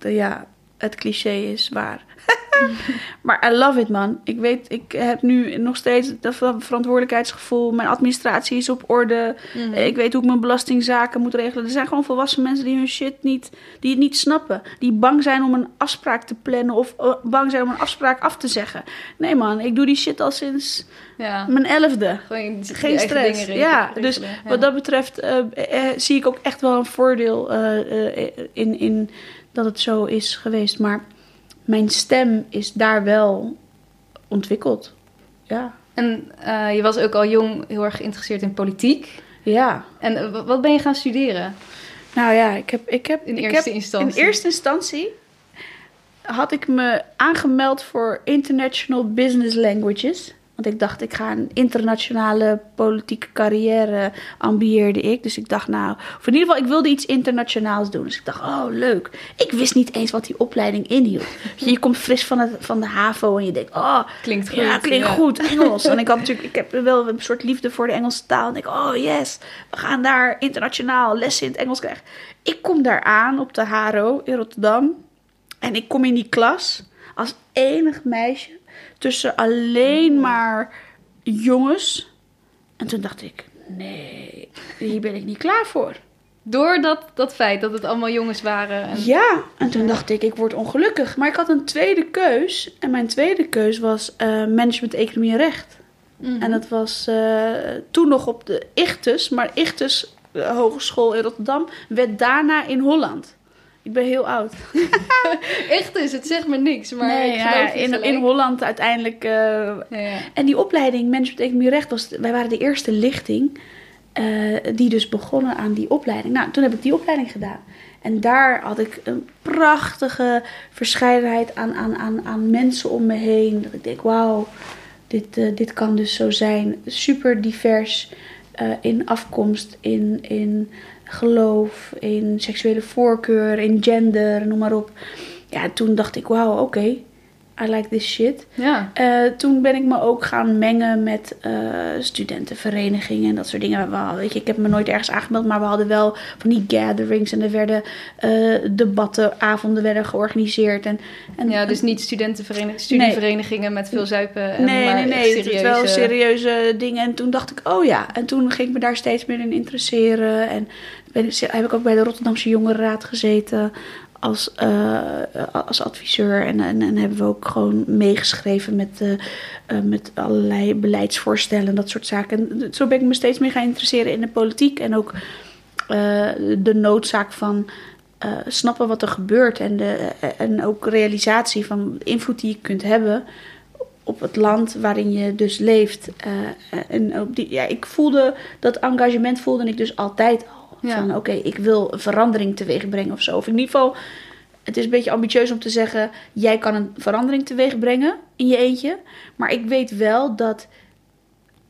ja, het cliché is waar. *laughs* maar I love it, man. Ik weet, ik heb nu nog steeds dat verantwoordelijkheidsgevoel. Mijn administratie is op orde. Mhm. Ik weet hoe ik mijn belastingzaken moet regelen. Er zijn gewoon volwassen mensen die hun shit niet, die het niet snappen. Die bang zijn om een afspraak te plannen of eh, bang zijn om een afspraak af te zeggen. Nee, man, ik doe die shit al sinds Ja. mijn elfde. Gewoon Geen stress. regelen- ja, dus ja. wat dat betreft eh, eh, zie ik ook echt wel een voordeel eh, eh, in, in dat het zo is geweest. Maar mijn stem is daar wel ontwikkeld. Ja. En eh, je was ook al jong heel erg geïnteresseerd in politiek. Ja. En eh, wa- wat ben je gaan studeren Nou ja, ik heb. Ik heb in ik eerste heb, instantie? In eerste instantie had ik me aangemeld voor International Business Languages. Want ik dacht, ik ga een internationale politieke carrière ambieerde ik. Dus ik dacht, nou, of in ieder geval, ik wilde iets internationaals doen. Dus ik dacht, oh, leuk. Ik wist niet eens wat die opleiding inhield. Je, *laughs* je komt fris van, het, van de HAVO en je denkt, oh, Klinkt goed. ja, klinkt ja. goed, Engels. *laughs* En ik had natuurlijk, ik heb wel een soort liefde voor de Engelse taal. En ik, oh yes, we gaan daar internationaal lessen in het Engels krijgen. Ik kom daar aan op de HARO in Rotterdam. En ik kom in die klas als enig meisje tussen alleen maar jongens. En toen dacht ik, nee, hier ben ik niet klaar voor. Door dat, dat feit dat het allemaal jongens waren. En... Ja, en toen dacht ik, ik word ongelukkig. Maar ik had een tweede keus. En mijn tweede keus was eh, management, economie en recht. Mhm. En dat was eh, toen nog op de Ichtus. Maar Ichtus eh, Hogeschool in Rotterdam werd daarna in Holland. Ik ben heel oud. *laughs* Echt is, het zegt me niks. Maar nee, ik ja, in, in Holland uiteindelijk. eh, Ja, ja. en die opleiding management, economie recht was. Wij waren de eerste lichting. eh, die dus begonnen aan die opleiding. Nou, toen heb ik die opleiding gedaan. En daar had ik een prachtige verscheidenheid aan, aan, aan, aan mensen om me heen. Dat ik denk, wauw, dit, eh, dit kan dus zo zijn. Super divers in afkomst, in, in geloof, in seksuele voorkeur, in gender, noem maar op. Ja, toen dacht ik, wauw, oké, I like this shit. Ja. Eh, toen ben ik me ook gaan mengen met eh, studentenverenigingen en dat soort dingen. We hadden- weet je, ik heb me nooit ergens aangemeld, maar we hadden wel van die gatherings en er werden eh, debatten, avonden werden georganiseerd. En, en, ja, dus niet studentenverenigingen, studieverenigingen met veel zuipen. En Nee, maar nee, nee. Het serieuze... wel serieuze dingen. En toen dacht ik, oh ja. En toen ging ik me daar steeds meer in interesseren. En ben, heb ik ook bij de Rotterdamse Jongerenraad gezeten als, eh, als adviseur. En, en, en hebben we ook gewoon meegeschreven met, eh, eh, met allerlei beleidsvoorstellen en dat soort zaken. En zo ben ik me steeds meer gaan interesseren in de politiek. En ook de noodzaak van snappen wat er gebeurt. En, de, en ook realisatie van invloed die je kunt hebben op het land waarin je dus leeft. En op die, ja, ik voelde dat engagement voelde ik dus altijd al. Ja. Van oké, ik wil verandering teweeg brengen of zo. Of in ieder geval, het is een beetje ambitieus om te zeggen: jij kan een verandering teweeg brengen in je eentje. Maar ik weet wel dat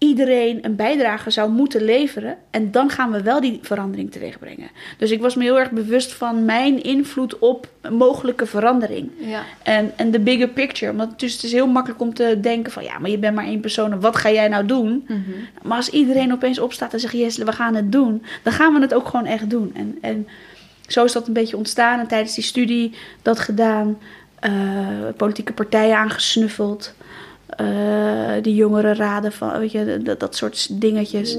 iedereen een bijdrage zou moeten leveren. En dan gaan we wel die verandering teweeg brengen. Dus ik was me heel erg bewust van mijn invloed op mogelijke verandering. Ja. En, en de bigger picture. Want het is, het is heel makkelijk om te denken van... ja, maar je bent maar één persoon en wat ga jij nou doen? Mhm. Maar als iedereen opeens opstaat en zegt... yes, we gaan het doen. Dan gaan we het ook gewoon echt doen. En, en zo is dat een beetje ontstaan. En tijdens die studie dat gedaan. eh, politieke partijen aangesnuffeld. Eh die jongere raden van... Weet je, dat, dat soort dingetjes.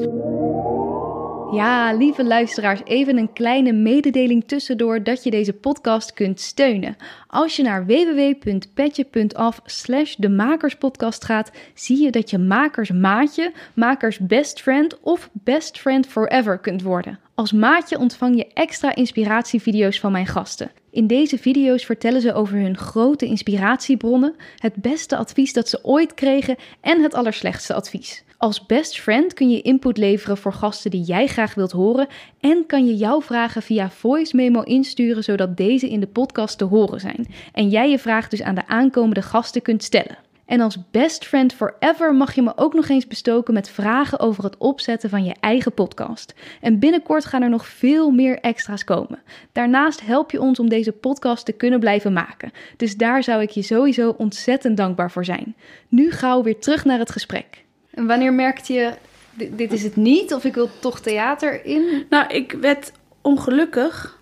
Ja, lieve luisteraars, even een kleine mededeling tussendoor dat je deze podcast kunt steunen. Als je naar www.petje.af slash de Makerspodcast gaat, zie je dat je makers maatje, makers best friend of best friend forever kunt worden. Als maatje ontvang je extra inspiratievideo's van mijn gasten. In deze video's vertellen ze over hun grote inspiratiebronnen, het beste advies dat ze ooit kregen en het allerslechtste advies. Als best friend kun je input leveren voor gasten die jij graag wilt horen en kan je jouw vragen via voice memo insturen zodat deze in de podcast te horen zijn en jij je vraag dus aan de aankomende gasten kunt stellen. En als best friend forever mag je me ook nog eens bestoken met vragen over het opzetten van je eigen podcast. En binnenkort gaan er nog veel meer extra's komen. Daarnaast help je ons om deze podcast te kunnen blijven maken. Dus daar zou ik je sowieso ontzettend dankbaar voor zijn. Nu gauw weer terug naar het gesprek. En wanneer merkte je, dit, dit is het niet of ik wil toch theater in? Nou, ik werd ongelukkig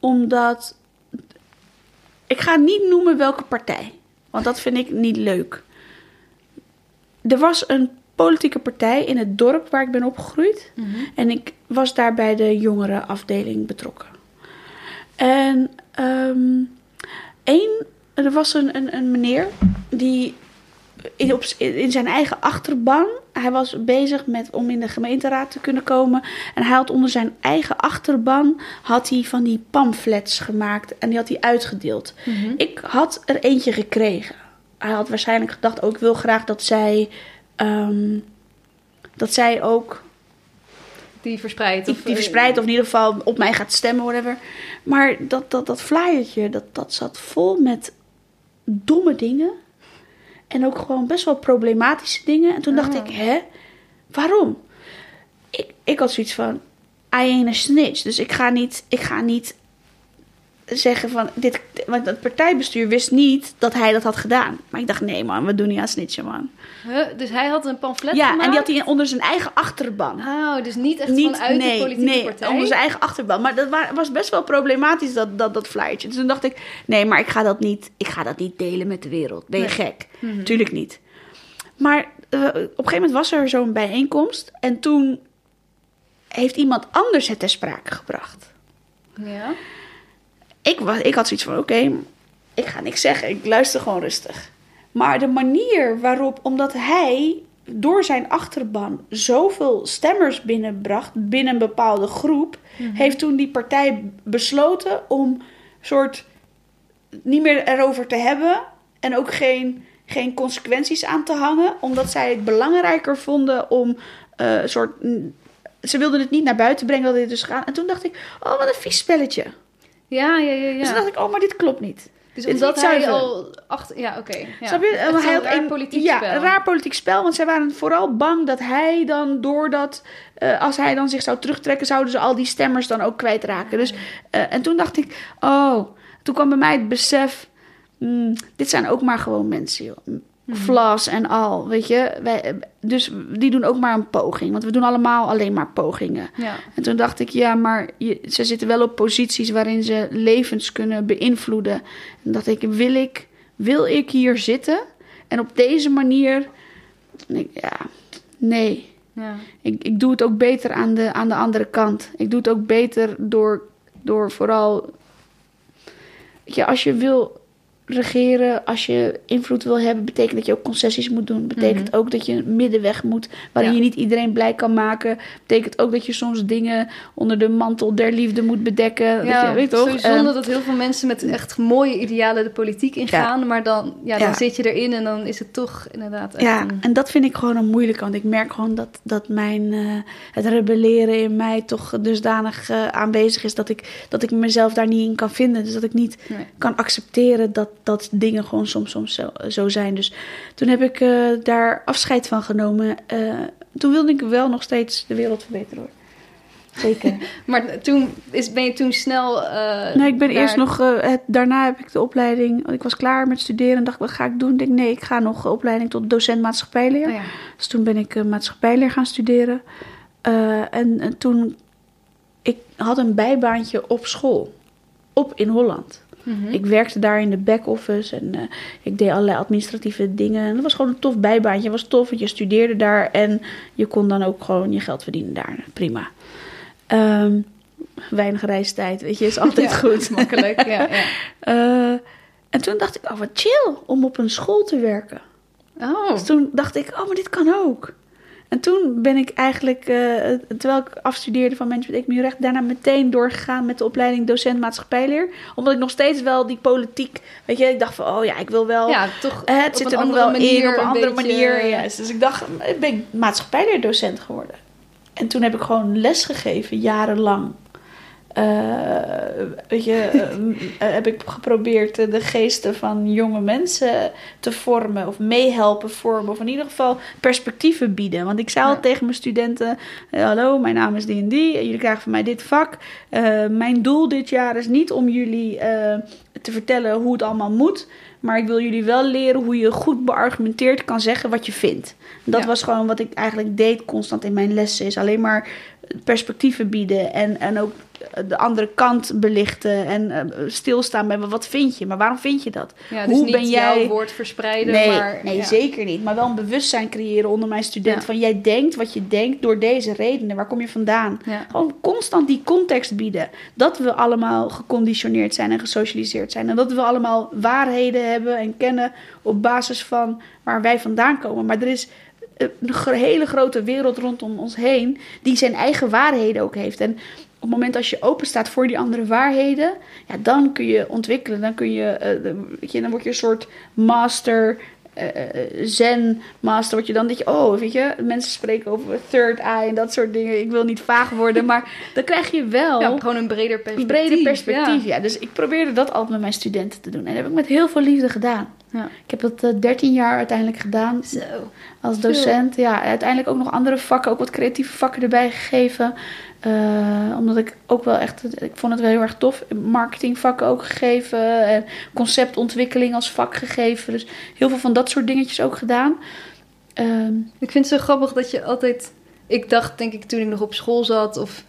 omdat. Ik ga niet noemen welke partij. Want dat vind ik niet leuk. Er was een politieke partij in het dorp waar ik ben opgegroeid. En ik was daar bij de jongerenafdeling betrokken. En ehm één, er was een, een, een meneer die in, op, in zijn eigen achterban, hij was bezig met om in de gemeenteraad te kunnen komen. En hij had onder zijn eigen achterban had hij van die pamphlets gemaakt en die had hij uitgedeeld. Ik had er eentje gekregen. Hij had waarschijnlijk gedacht, ook ik wil graag dat zij, ehm, dat zij ook Die verspreidt. of, die eh, verspreidt of in ieder geval op mij gaat stemmen, whatever. Maar dat, dat, dat flyertje, dat, dat zat vol met domme dingen. En ook gewoon best wel problematische dingen. En toen dacht Oh. ik, hè, waarom? Ik, ik had zoiets van, I ain't a snitch. Dus ik ga niet, ik ga niet zeggen van, dit, want het partijbestuur wist niet dat hij dat had gedaan. Maar ik dacht, nee man, we doen niet aan snitchen man. Huh? Dus hij had een pamflet Ja, gemaakt? en die had hij onder zijn eigen achterban Oh, dus niet echt niet, vanuit nee, de politieke nee, partij? onder zijn eigen achterban. Maar dat wa- was best wel problematisch, dat, dat, dat flyertje. Dus toen dacht ik, nee, maar ik ga dat niet, ik ga dat niet delen met de wereld. Ben je Nee. gek? Mhm. Tuurlijk niet. Maar eh, op een gegeven moment was er zo'n bijeenkomst. En toen heeft iemand anders het ter sprake gebracht. Ja. Ik, was, ik had zoiets van, oké, ik ga niks zeggen. Ik luister gewoon rustig. Maar de manier waarop, omdat hij door zijn achterban zoveel stemmers binnenbracht binnen een bepaalde groep, heeft toen die partij besloten om soort niet meer erover te hebben en ook geen, geen consequenties aan te hangen, omdat zij het belangrijker vonden om eh soort. Ze wilden het niet naar buiten brengen dat dit dus gaat. En toen dacht ik, oh, wat een vies spelletje. Ja, ja, ja. ja. Dus dacht ik, oh, maar dit klopt niet. Dus dit is omdat hij zuiver. al. Ja, oké. ja. Snap je? Echt hij zo'n had raar een politiek ja, spel. een raar politiek spel. Want zij waren vooral bang dat hij dan doordat... eh als hij dan zich zou terugtrekken... zouden ze al die stemmers dan ook kwijtraken. Dus, eh, en toen dacht ik... Oh, toen kwam bij mij het besef... hmm, dit zijn ook maar gewoon mensen, joh. Flaws en al, weet je. Wij, dus die doen ook maar een poging. Want we doen allemaal alleen maar pogingen. Ja. En toen dacht ik, ja, maar je, ze zitten wel op posities waarin ze levens kunnen beïnvloeden. En dacht ik, wil ik, wil ik hier zitten? En op deze manier, ik, ja, nee. ja. Ik, ik doe het ook beter aan de, aan de andere kant. Ik doe het ook beter door, door vooral, weet je, als je wil regeren, als je invloed wil hebben, betekent dat je ook concessies moet doen. Betekent ook dat je een middenweg moet, waarin Ja. je niet iedereen blij kan maken. Betekent ook dat je soms dingen onder de mantel der liefde moet bedekken. dat Ja, je, weet toch? sowieso zonde Eh, dat heel veel mensen met echt mooie idealen de politiek ingaan. Maar dan, ja, dan Ja. zit je erin en dan is het toch inderdaad echt ja, een- en dat vind ik gewoon een moeilijke. Want ik merk gewoon dat, dat mijn, eh, het rebelleren in mij toch dusdanig eh, aanwezig is... Dat ik, dat ik mezelf daar niet in kan vinden. Dus dat ik niet Nee. kan accepteren dat, dat dingen gewoon soms, soms zo, zo zijn. Dus toen heb ik eh, daar afscheid van genomen. Eh, toen wilde ik wel nog steeds de wereld verbeteren hoor. Zeker. *laughs* Maar toen is, ben je toen snel... eh, Nee, ik ben eerst nog. het, daarna heb ik de opleiding. Ik was klaar met studeren en dacht, wat ga ik doen? Ik denk, nee, ik ga nog opleiding tot docent maatschappijleer. Oh ja. Dus toen ben ik eh, maatschappijleer gaan studeren. En, en toen. Ik had een bijbaantje op school. Op in Holland. Mhm. Ik werkte daar in de back-office en eh, ik deed allerlei administratieve dingen. En dat was gewoon een tof bijbaantje. Het was tof, want je studeerde daar en je kon dan ook gewoon je geld verdienen daar. Prima. Ehm, weinig reistijd, weet je, is *laughs* altijd Ja, goed. Makkelijk, ja. ja. *laughs* Eh, en toen dacht ik, oh wat chill om op een school te werken. Oh, Dus toen dacht ik, oh maar dit kan ook. En toen ben ik eigenlijk, eh, terwijl ik afstudeerde van management economie recht, daarna meteen doorgegaan met de opleiding docent maatschappijleer. Omdat ik nog steeds wel die politiek, weet je, ik dacht van, oh ja, ik wil wel, ja, toch eh, het zit er nog wel manier in op een andere beetje- manier. Juist. Dus ik dacht, eh, ben ik maatschappijleerdocent geworden. En toen heb ik gewoon les gegeven, jarenlang. Eh, weet je, eh, heb ik geprobeerd eh, de geesten van jonge mensen te vormen of meehelpen vormen. Of in ieder geval perspectieven bieden. Want ik zei al Ja. tegen mijn studenten: eh, Hallo, mijn naam is die en die. Jullie krijgen van mij dit vak. Eh, mijn doel dit jaar is niet om jullie eh, te vertellen hoe het allemaal moet. Maar ik wil jullie wel leren hoe je goed beargumenteerd kan zeggen wat je vindt. Dat Ja. was gewoon wat ik eigenlijk deed constant in mijn lessen. Is alleen maar perspectieven bieden en, en ook de andere kant belichten en eh, stilstaan bij wat vind je, maar waarom vind je dat? Ja, dus Hoe niet ben jij- jouw woord verspreiden, Nee, maar... nee ja. zeker niet. Maar wel een bewustzijn creëren onder mijn studenten. Ja. Van jij denkt wat je denkt door deze redenen. Waar kom je vandaan? Gewoon constant die context bieden. Dat we allemaal geconditioneerd zijn en gesocialiseerd zijn. En dat we allemaal waarheden hebben en kennen op basis van waar wij vandaan komen. Maar er is een hele grote wereld rondom ons heen die zijn eigen waarheden ook heeft. En op het moment als je open staat voor die andere waarheden, ja, dan kun je ontwikkelen. Dan, kun je, eh, weet je, dan word je een soort master, eh, eh, zen master. Word je dan dat je, oh, weet je, mensen spreken over third eye en dat soort dingen. Ik wil niet vaag worden, maar *laughs* dan krijg je wel Ja, gewoon een breder een perspectief. breder perspectief. Ja. Ja. Dus ik probeerde dat altijd met mijn studenten te doen. En dat heb ik met heel veel liefde gedaan. Ja. Ik heb dat eh, 13 jaar uiteindelijk gedaan Zo. als docent. Ja, uiteindelijk ook nog andere vakken, ook wat creatieve vakken erbij gegeven. Eh, omdat ik ook wel echt, ik vond het wel heel erg tof. Marketingvakken ook gegeven. En conceptontwikkeling als vak gegeven. Dus heel veel van dat soort dingetjes ook gedaan. Ehm, Ik vind het zo grappig dat je altijd... Ik dacht, denk ik, toen ik nog op school zat... of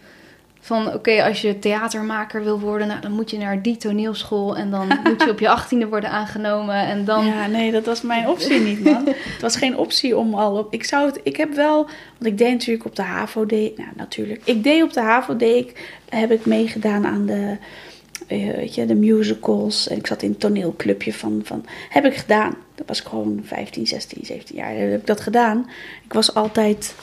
van, oké, als je theatermaker wil worden... Nou, dan moet je naar die toneelschool... en dan *laughs* moet je op je achttiende worden aangenomen... en dan... Ja, nee, dat was mijn optie niet, man. *laughs* het was geen optie om al op. Ik zou het, ik heb wel, want ik deed natuurlijk op de HAVO, deed, nou natuurlijk. Ik deed op de HAVO, deed ik, heb ik meegedaan aan de, eh, weet je, de musicals. En ik zat in een toneelclubje van, van, heb ik gedaan. Dat was ik gewoon 15, 16, 17 jaar, heb ik dat gedaan. Ik was altijd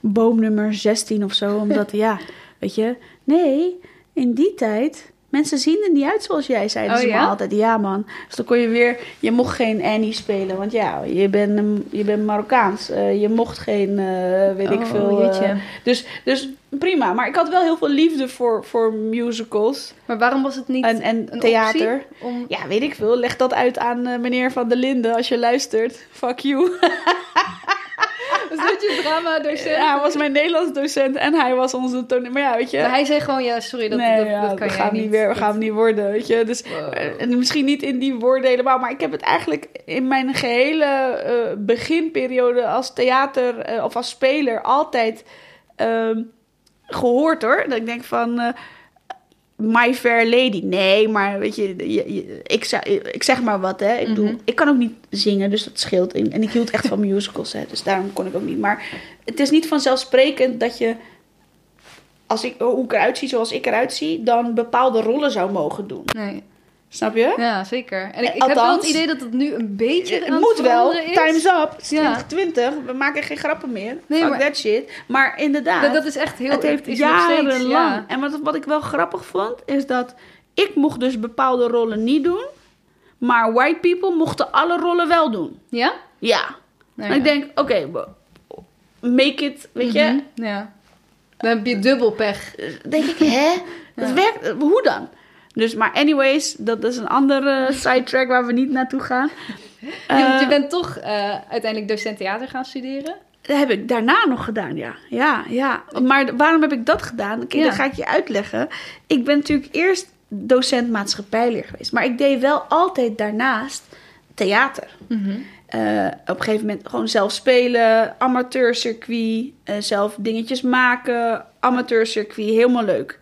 boomnummer 16 of zo, *laughs* omdat, ja, weet je, nee, in die tijd... Mensen zien er niet uit zoals jij zei. Oh, Dus ja? altijd, ja man. Dus dan kon je weer, je mocht geen Annie spelen, want ja, je bent, je bent Marokkaans. Eh, je mocht geen, eh, weet ik Oh, veel. jeetje. dus, dus prima, maar ik had wel heel veel liefde voor, voor musicals Maar waarom was het niet en, en een theater. om... Ja, weet ik veel. Leg dat uit aan meneer Van der Linden als je luistert. Fuck you. *laughs* *laughs* Dus dat je drama-docent... Ja, hij was mijn Nederlands docent en hij was onze toneel. Maar ja, weet je. Maar hij zei gewoon, ja, sorry, dat, nee, dat, ja, dat kan we gaan niet. weer, we gaan niet worden, weet je. Dus Wow. eh, en misschien niet in die woorden helemaal, maar ik heb het eigenlijk in mijn gehele eh, beginperiode als theater eh, of als speler altijd ehm, gehoord hoor. Dat ik denk van My Fair Lady. Nee, maar weet je, je- je- ik, zeg, ik zeg maar wat hè. Ik, Mhm. ik kan ook niet zingen, dus dat scheelt. En en ik hield echt van musicals, hè, dus daarom kon ik ook niet. Maar het is niet vanzelfsprekend dat je als ik, hoe ik eruit zie zoals ik eruit zie, dan bepaalde rollen zou mogen doen. Nee, Snap je? ja, zeker. En ik, Eh, ik heb wel het idee dat het nu een beetje Het moet wel. is. Time's up. Het is Ja. 2020. We maken geen grappen meer. Nee, Fuck maar- that shit. Maar inderdaad. Dat, dat is echt heel... het heeft is jarenlang. steeds, ja. En wat, wat ik wel grappig vond, is dat ik mocht dus bepaalde rollen niet doen. Maar white people mochten alle rollen wel doen. Ja? Ja. Nou ik denk, oké, make it, weet je. Mhm, Ja. Dan heb je dubbel pech. denk ik, hè? *laughs* Dat werkt, hoe dan? Dus, maar anyways, dat is een andere *laughs* sidetrack waar we niet naartoe gaan. *laughs* Je, je Eh, bent toch eh, uiteindelijk docent theater gaan studeren? Dat heb ik daarna nog gedaan, ja. Ja, ja. Maar waarom heb ik dat gedaan? Kijk, Ja. dat ga ik je uitleggen. Ik ben natuurlijk eerst docent maatschappijleer geweest. Maar ik deed wel altijd daarnaast theater. Eh, op een gegeven moment gewoon zelf spelen, amateurcircuit, zelf dingetjes maken, amateurcircuit, helemaal leuk.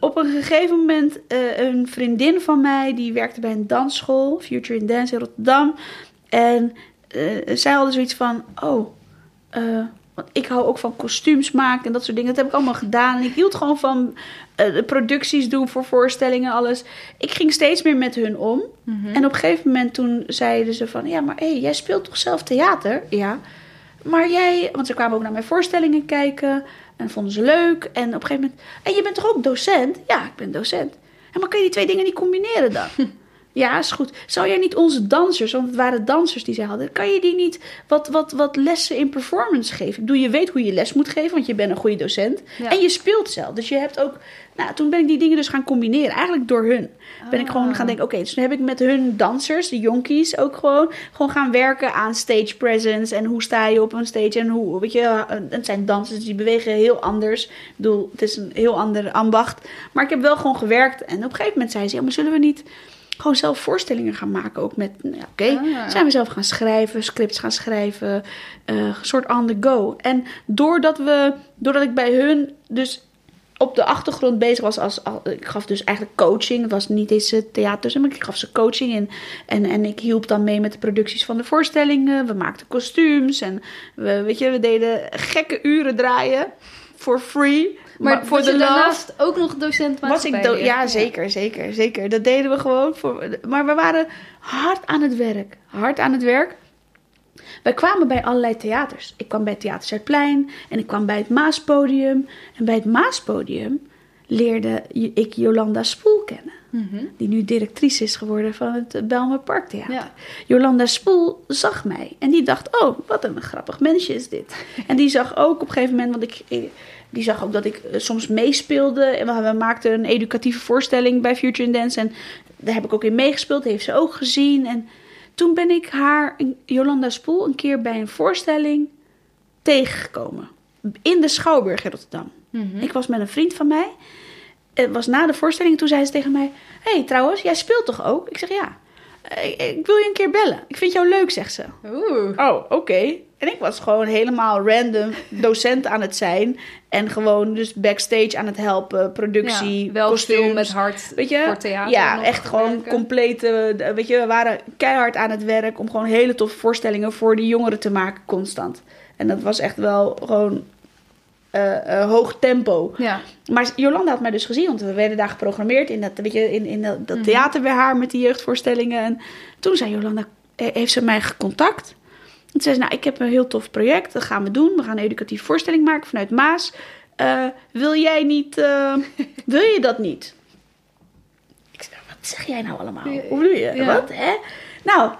Op een gegeven moment, eh, een vriendin van mij, die werkte bij een dansschool, Future in Dance in Rotterdam. En eh, zij hadden zoiets van, oh, eh, want ik hou ook van kostuums maken en dat soort dingen. Dat heb ik allemaal gedaan. En ik hield gewoon van de producties doen voor voorstellingen, alles. Ik ging steeds meer met hun om. En op een gegeven moment toen zeiden ze van... Ja, maar hé, jij speelt toch zelf theater? Ja. Maar jij... Want ze kwamen ook naar mijn voorstellingen kijken. En vonden ze leuk. En op een gegeven moment... En je bent toch ook docent? Ja, ik ben docent. En maar kun je die twee dingen niet combineren dan? *laughs* Ja, is goed. Zou jij niet onze dansers, want het waren dansers die zij hadden, kan je die niet wat, wat, wat lessen in performance geven? Ik bedoel, je weet hoe je les moet geven, want je bent een goede docent. Ja. En je speelt zelf. Dus je hebt ook. Nou, toen ben ik die dingen dus gaan combineren. Eigenlijk door hun. Ben ik gewoon Ah. gaan denken: oké, dus toen heb ik met hun dansers, de jonkies, ook gewoon, gewoon gaan werken aan stage presence. En hoe sta je op een stage en hoe. Weet je, het zijn dansers die bewegen heel anders. Ik bedoel, het is een heel ander ambacht. Maar ik heb wel gewoon gewerkt. En op een gegeven moment zei ze: ja, maar zullen we niet gewoon zelf voorstellingen gaan maken. Ook met, nou oké, Ah. zijn we zelf gaan schrijven, scripts gaan schrijven, eh, een soort on the go. En doordat, we, doordat ik bij hun dus op de achtergrond bezig was als, al- ik gaf dus eigenlijk coaching. Het was niet eens eh, theater, maar ik gaf ze coaching en, en, en ik hielp dan mee met de producties van de voorstellingen. We maakten kostuums en we, weet je, we deden gekke uren draaien voor free. Maar, voor was de daarnaast ook nog docent was ik do- maatschappij? ja, zeker, zeker, zeker. Dat deden we gewoon. Voor, maar we waren hard aan het werk. Hard aan het werk. Wij kwamen bij allerlei theaters. Ik kwam bij het Theater Zuidplein en ik kwam bij het Maaspodium. En bij het Maaspodium leerde ik Jolanda Spoel kennen. Mhm. Die nu directrice is geworden van het Belmer Parktheater. Ja. Jolanda Spoel zag mij en die dacht: Oh, wat een grappig mensje is dit. *laughs* En die zag ook op een gegeven moment, want ik, ik- die zag ook dat ik eh, soms meespeelde. En we, we maakten een educatieve voorstelling bij Future in Dance. En daar heb ik ook in meegespeeld, heeft ze ook gezien. En toen ben ik haar, Jolanda Spoel, een keer bij een voorstelling tegengekomen. In de Schouwburg in Rotterdam. Mhm. Ik was met een vriend van mij. Het was na de voorstelling. Toen zei ze tegen mij: Hé, hey, trouwens, jij speelt toch ook? Ik zeg ja. "Eh, Ik, wil je een keer bellen. Ik vind jou leuk, zegt ze. Oeh. Oh, oké. En ik was gewoon helemaal random docent aan het zijn. En gewoon dus backstage aan het helpen. Productie, Ja, wel kostuums. met hart Weet je? voor theater. ja, echt gewoon werken. complete... Weet je, we waren keihard aan het werk... om gewoon hele toffe voorstellingen voor de jongeren te maken constant. En dat was echt wel gewoon eh, eh, hoog tempo. Ja. Maar Jolanda had mij dus gezien, want we werden daar geprogrammeerd in dat, weet je, in, in dat, dat Mhm. theater bij haar met die jeugdvoorstellingen. En toen zei Jolanda, eh, heeft ze mij gecontact. En zei ze, nou, ik heb een heel tof project, dat gaan we doen. We gaan een educatieve voorstelling maken vanuit Maas. Wil jij niet, wil je dat niet? Ik zei, wat zeg jij nou allemaal? Hoe bedoel je? ja. Wat, hè? Nou,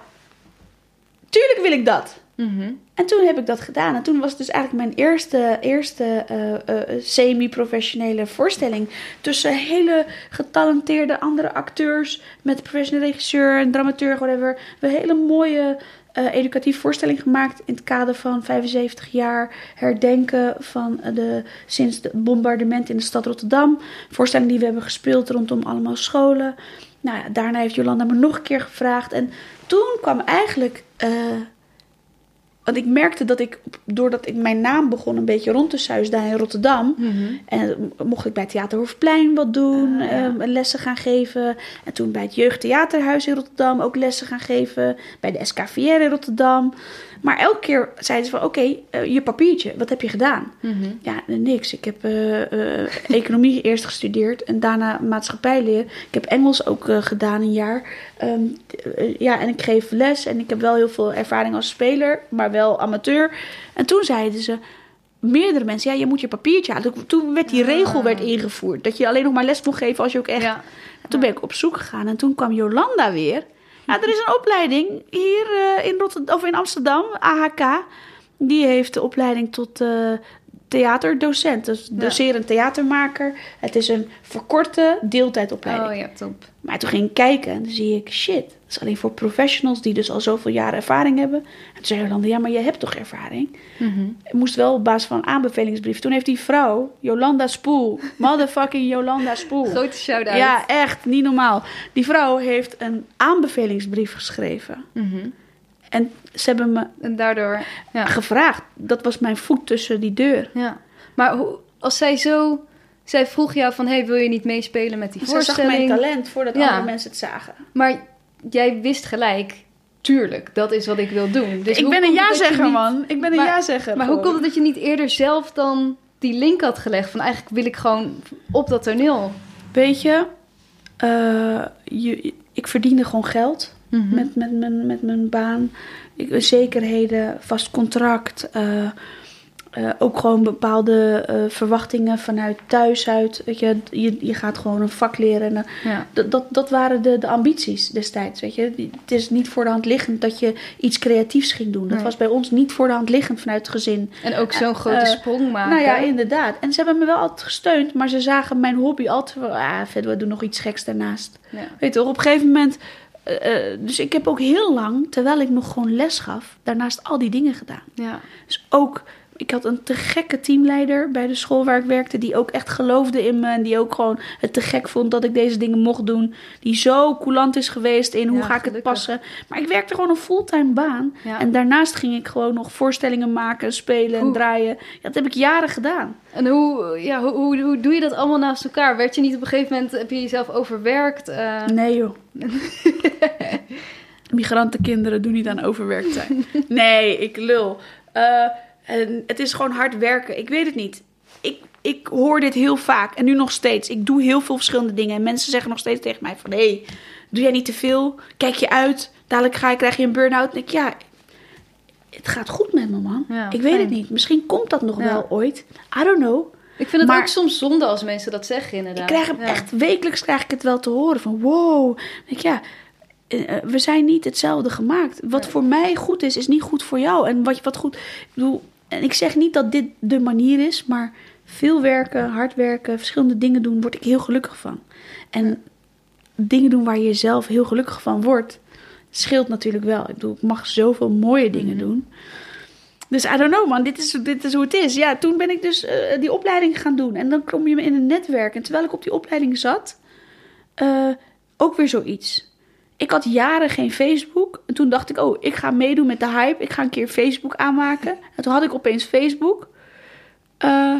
tuurlijk wil ik dat. Mhm. En toen heb ik dat gedaan. En toen was het dus eigenlijk mijn eerste, eerste eh, eh, semi-professionele voorstelling. Tussen hele getalenteerde andere acteurs. Met professionele regisseur, een dramaturg, whatever. We hebben een hele mooie eh, educatieve voorstelling gemaakt. In het kader van 75 jaar herdenken van eh, de, sinds het bombardement in de stad Rotterdam. Voorstelling die we hebben gespeeld rondom allemaal scholen. Nou ja, daarna heeft Jolanda me nog een keer gevraagd. En toen kwam eigenlijk... want ik merkte dat ik, doordat ik mijn naam begon een beetje rond te suizen daar in Rotterdam. Mhm. En mocht ik bij het Theater Hoofdplein wat doen, Ah, ja. eh, lessen gaan geven. En toen bij het Jeugdtheaterhuis in Rotterdam ook lessen gaan geven. Bij de SKVR in Rotterdam. Maar elke keer zeiden ze van, oké, eh, je papiertje, wat heb je gedaan? Mhm. Ja, niks. Ik heb eh, eh, economie *laughs* eerst gestudeerd en daarna maatschappijleer. Ik heb Engels ook gedaan een jaar. Ehm, eh, ja, en ik geef les en ik heb wel heel veel ervaring als speler, maar wel amateur. En toen zeiden ze, meerdere mensen, ja, je moet je papiertje halen. Toen- werd die Ah. regel werd ingevoerd, dat je alleen nog maar les mocht geven als je ook echt... Ja. En toen ben ik op zoek gegaan en toen kwam Jolanda weer. Ja, er is een opleiding hier eh, in, Rotterdam, of in Amsterdam, AHK. Die heeft de opleiding tot eh, theaterdocent. Dus Ja. docerend theatermaker. Het is een verkorte deeltijdopleiding. Oh ja, top. Maar toen ging ik kijken en dan zie ik, shit, dat is alleen voor professionals die dus al zoveel jaren ervaring hebben. En toen zei Jolanda, ja, maar jij hebt toch ervaring? Ik moest wel op basis van een aanbevelingsbrief. Toen heeft die vrouw, Jolanda Spoel, *laughs* motherfucking Jolanda Spoel. Grote shout-out. Ja, echt, niet normaal. Die vrouw heeft een aanbevelingsbrief geschreven. Mhm. En ze hebben me En daardoor... Ja. gevraagd. Dat was mijn voet tussen die deur. ja. Maar hoe, als zij zo... Zij vroeg jou van, hey, wil je niet meespelen met die Ze zag voorstelling? mijn talent voordat Ja. andere mensen het zagen. Maar jij wist gelijk, tuurlijk, dat is wat ik wil doen. Dus ik ben een ja-zegger, niet- man. Ik ben een ja-zegger. Maar hoe komt het dat je niet eerder zelf dan die link had gelegd? Van eigenlijk wil ik gewoon op dat toneel. Weet je, eh, je, ik verdiende gewoon geld Mhm. met, met, mijn, met mijn baan. Ik, zekerheden, vast contract. eh, eh, ook gewoon bepaalde eh, verwachtingen vanuit thuis uit. Weet je, je, je gaat gewoon een vak leren. En, dan- Ja. dat, dat, dat waren de, de ambities destijds. Weet je. Het is niet voor de hand liggend dat je iets creatiefs ging doen. Dat Nee. was bij ons niet voor de hand liggend vanuit het gezin. En ook zo'n grote eh, sprong maken. Nou ja, inderdaad. En ze hebben me wel altijd gesteund, maar ze zagen mijn hobby altijd. Ah, verder, we doen nog iets geks daarnaast. Ja. Weet je toch, op een gegeven moment. dus ik heb ook heel lang, terwijl ik nog gewoon les gaf, daarnaast al die dingen gedaan. Ja. Dus ook ik had een te gekke teamleider bij de school waar ik werkte. Die ook echt geloofde in me. En die ook gewoon het te gek vond dat ik deze dingen mocht doen. Die zo coulant is geweest in hoe Ja, ga ik het passen. Maar ik werkte gewoon een fulltime baan. Ja. En daarnaast ging ik gewoon nog voorstellingen maken, spelen en draaien. Ja, dat heb ik jaren gedaan. En hoe, ja, hoe, hoe, hoe doe je dat allemaal naast elkaar? Werd je niet op een gegeven moment, heb je jezelf overwerkt? Eh, *laughs* Nee joh. Migrantenkinderen doen niet aan overwerkt zijn. *laughs* Nee, ik lul. Eh, en het is gewoon hard werken. Ik weet het niet. Ik, ik hoor dit heel vaak en nu nog steeds. Ik doe heel veel verschillende dingen. En mensen zeggen nog steeds tegen mij van... Hé, hey, doe jij niet te veel? Kijk je uit? Dadelijk ga je, krijg je een burn-out. En ik, ja, het gaat goed met me, man. Ja, ik weet fijn. het niet. Misschien komt dat nog Ja. wel ooit. I don't know. Ik vind het Maar- ook soms zonde als mensen dat zeggen, inderdaad. Ik krijg Ja. echt wekelijks krijg ik het wel te horen van wow. Ik, ja, eh, eh, we zijn niet hetzelfde gemaakt. Wat voor mij goed is, is niet goed voor jou. En wat, wat goed. Ik bedoel, en ik zeg niet dat dit de manier is, maar veel werken, hard werken, verschillende dingen doen, word ik heel gelukkig van. En dingen doen waar je zelf heel gelukkig van wordt, scheelt natuurlijk wel. Ik bedoel, ik mag zoveel mooie dingen Mhm. doen. Dus I don't know man, dit is, dit is hoe het is. Ja, toen ben ik dus eh, die opleiding gaan doen. En dan kom je in een netwerk. En terwijl ik op die opleiding zat, eh, ook weer zoiets. Ik had jaren geen Facebook. En toen dacht ik, oh, ik ga meedoen met de hype. Ik ga een keer Facebook aanmaken. En toen had ik opeens Facebook. Eh,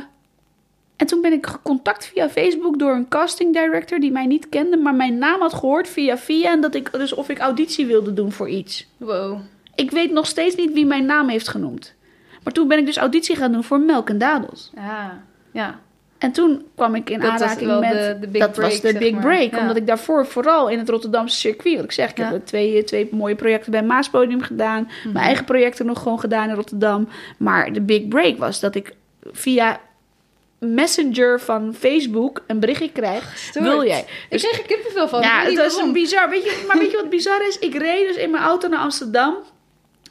en toen ben ik gecontact via Facebook door een casting director die mij niet kende, maar mijn naam had gehoord via via. En dat ik dus of ik auditie wilde doen voor iets. Wow. Ik weet nog steeds niet wie mijn naam heeft genoemd. Maar toen ben ik dus auditie gaan doen voor Melk en Dadels. Ja. Ja. En toen kwam ik in Dat aanraking met... de- de big dat break, was de big maar. break. Ja. Omdat ik daarvoor vooral in het Rotterdamse circuit... Wat ik zeg, ik Ja. heb twee, twee mooie projecten bij Maaspodium gedaan. Mhm. Mijn eigen projecten nog gewoon gedaan in Rotterdam. Maar de big break was dat ik via Messenger van Facebook een berichtje krijg. Wil jij? Ik Dus- kreeg er kippenvel van. ja, Ik het was een bizar. Weet je, maar weet je wat *laughs* bizar is? Ik reed dus in mijn auto naar Amsterdam.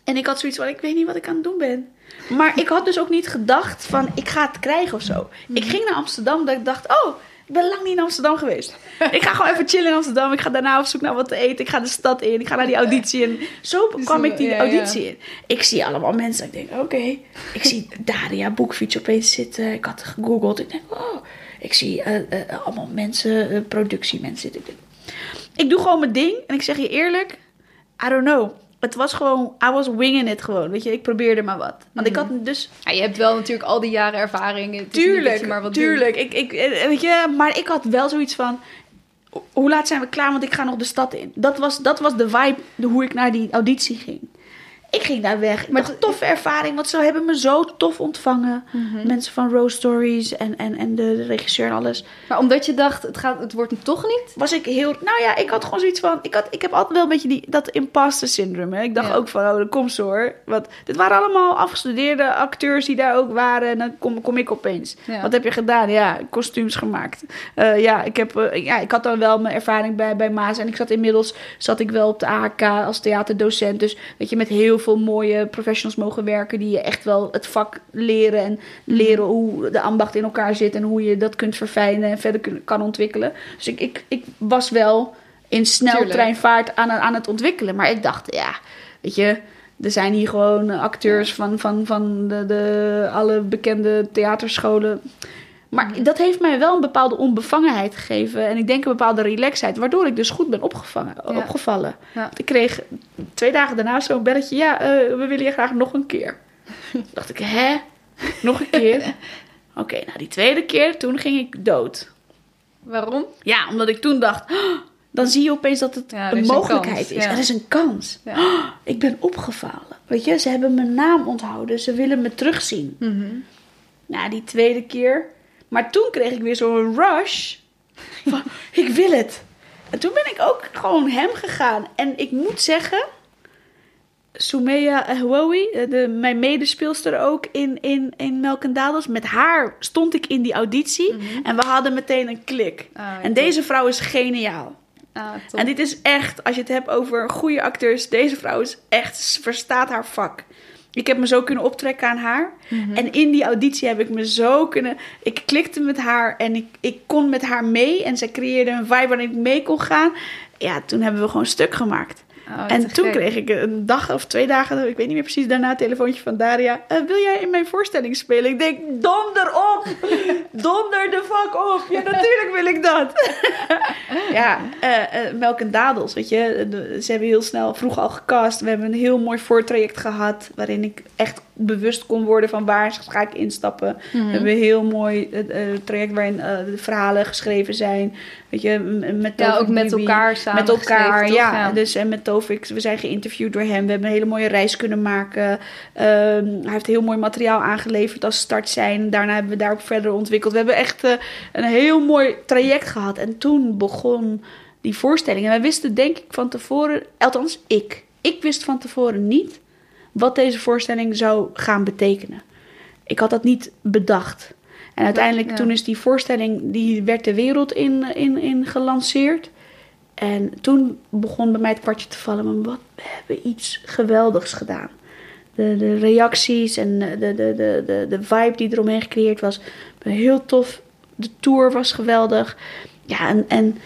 En ik had zoiets van, ik weet niet wat ik aan het doen ben. Maar ik had dus ook niet gedacht van, ik ga het krijgen of zo. Ik ging naar Amsterdam dat ik dacht, oh, ik ben lang niet in Amsterdam geweest. *laughs* Ik ga gewoon even chillen in Amsterdam. Ik ga daarna op zoek naar wat te eten. Ik ga de stad in. Ik ga naar die auditie. En zo *laughs* kwam ik die auditie in. Ik zie allemaal mensen. Ik denk, oké. Ik zie *laughs* Daria Boekfiets opeens zitten. Ik had gegoogeld. Ik denk, oh. Ik zie eh, eh, allemaal mensen, eh, productiemensen zitten. Ik doe gewoon mijn ding. En ik zeg je eerlijk, I don't know. Het was gewoon, I was winging it gewoon. Weet je, ik probeerde maar wat. Want ik had dus Ja, je hebt wel natuurlijk al die jaren ervaring. Tuurlijk, maar wat tuurlijk. Ik, ik, eh, weet je, maar ik had wel zoiets van... ho- Hoe laat zijn we klaar? Want ik ga nog de stad in. Dat was, dat was de vibe, de, hoe ik naar die auditie ging. Ik ging daar weg. Ik Maar dacht, toffe ervaring. Want ze hebben me zo tof ontvangen. Mhm. Mensen van Rose Stories en, en, en de, regisseur en alles. Maar omdat je dacht, het, gaat, het wordt hem toch niet? Was ik heel... Nou ja, ik had gewoon zoiets van... Ik, had, ik heb altijd wel een beetje die, dat imposter syndrome. Hè? Ik dacht Ja. ook van, oh, dat komt zo hoor. Want dit waren allemaal afgestudeerde acteurs die daar ook waren. En dan kom, kom ik opeens. Ja. Wat heb je gedaan? Ja, kostuums gemaakt. Eh, ja, ik heb, eh, ja, ik had dan wel mijn ervaring bij, bij Maas. En ik zat inmiddels zat ik wel op de AHK als theaterdocent. Dus weet je, met heel veel mooie professionals mogen werken. Die je echt wel het vak leren. En leren hoe de ambacht in elkaar zit. En hoe je dat kunt verfijnen en verder kun- kan ontwikkelen. Dus ik, ik, ik was wel in sneltreinvaart aan, aan het ontwikkelen. Maar ik dacht, ja, weet je... Er zijn hier gewoon acteurs van, van, van de, de, alle bekende theaterscholen. Maar dat heeft mij wel een bepaalde onbevangenheid gegeven. En ik denk een bepaalde relaxheid. Waardoor ik dus goed ben opgevangen, Ja. opgevallen. Ja. Ik kreeg twee dagen daarna zo'n belletje. Ja, eh, we willen je graag nog een keer. *laughs* Dacht ik, hè? Nog een keer? *laughs* Oké, nou die tweede keer, toen ging ik dood. Waarom? Ja, omdat ik toen dacht... "Oh, dan zie je opeens dat het Ja, een mogelijkheid is. Er is een kans. Ja. "Oh, ik ben opgevallen. Weet je, ze hebben mijn naam onthouden. Ze willen me terugzien. Mhm. Nou, die tweede keer. Maar toen kreeg ik weer zo'n rush. Van, *laughs* ik wil het. En toen ben ik ook gewoon hem gegaan. En ik moet zeggen... Soumeya Ahwowi, eh, de, mijn medespeelster ook in, in, in Melk en Dadels. Met haar stond ik in die auditie. En we hadden meteen een klik. Ah, en top. deze vrouw is geniaal. Ah. En dit is echt, als je het hebt over goede acteurs, deze vrouw is echt, verstaat haar vak. Ik heb me zo kunnen optrekken aan haar. Mhm. En in die auditie heb ik me zo kunnen. Ik klikte met haar en ik, ik kon met haar mee. En zij creëerde een vibe waarin ik mee kon gaan. Ja, toen hebben we gewoon stuk gemaakt. Oh, en toen gek. kreeg ik een dag of twee dagen, ik weet niet meer precies, daarna een telefoontje van Daria. eh, wil jij in mijn voorstelling spelen? Ik denk, donder op! *laughs* donder de fuck op! Ja, natuurlijk wil ik dat! *laughs* ja, eh, eh, Melk en Dadels, weet je. Ze hebben heel snel vroeg al gecast. We hebben een heel mooi voortraject gehad, waarin ik echt bewust kon worden van waar ga ik instappen. Mhm. We hebben een heel mooi eh, eh, traject waarin eh, de verhalen geschreven zijn. Weet je, met Ja, ook met Bibi. elkaar samen Met elkaar, toch? ja. Ja. Dus en met Tovik, we zijn geïnterviewd door hem. We hebben een hele mooie reis kunnen maken. Ehm, hij heeft heel mooi materiaal aangeleverd als start zijn. Daarna hebben we daarop verder ontwikkeld. We hebben echt een heel mooi traject gehad. En toen begon die voorstelling. En wij wisten denk ik van tevoren, althans ik. Ik wist van tevoren niet wat deze voorstelling zou gaan betekenen. Ik had dat niet bedacht. En uiteindelijk Ja. toen is die voorstelling, die werd de wereld in, in, in gelanceerd. En toen begon bij mij het kwartje te vallen. Maar wat, we hebben iets geweldigs gedaan. De, de reacties en de, de, de, de, de vibe die eromheen gecreëerd was. Heel tof. De tour was geweldig. Ja, en, en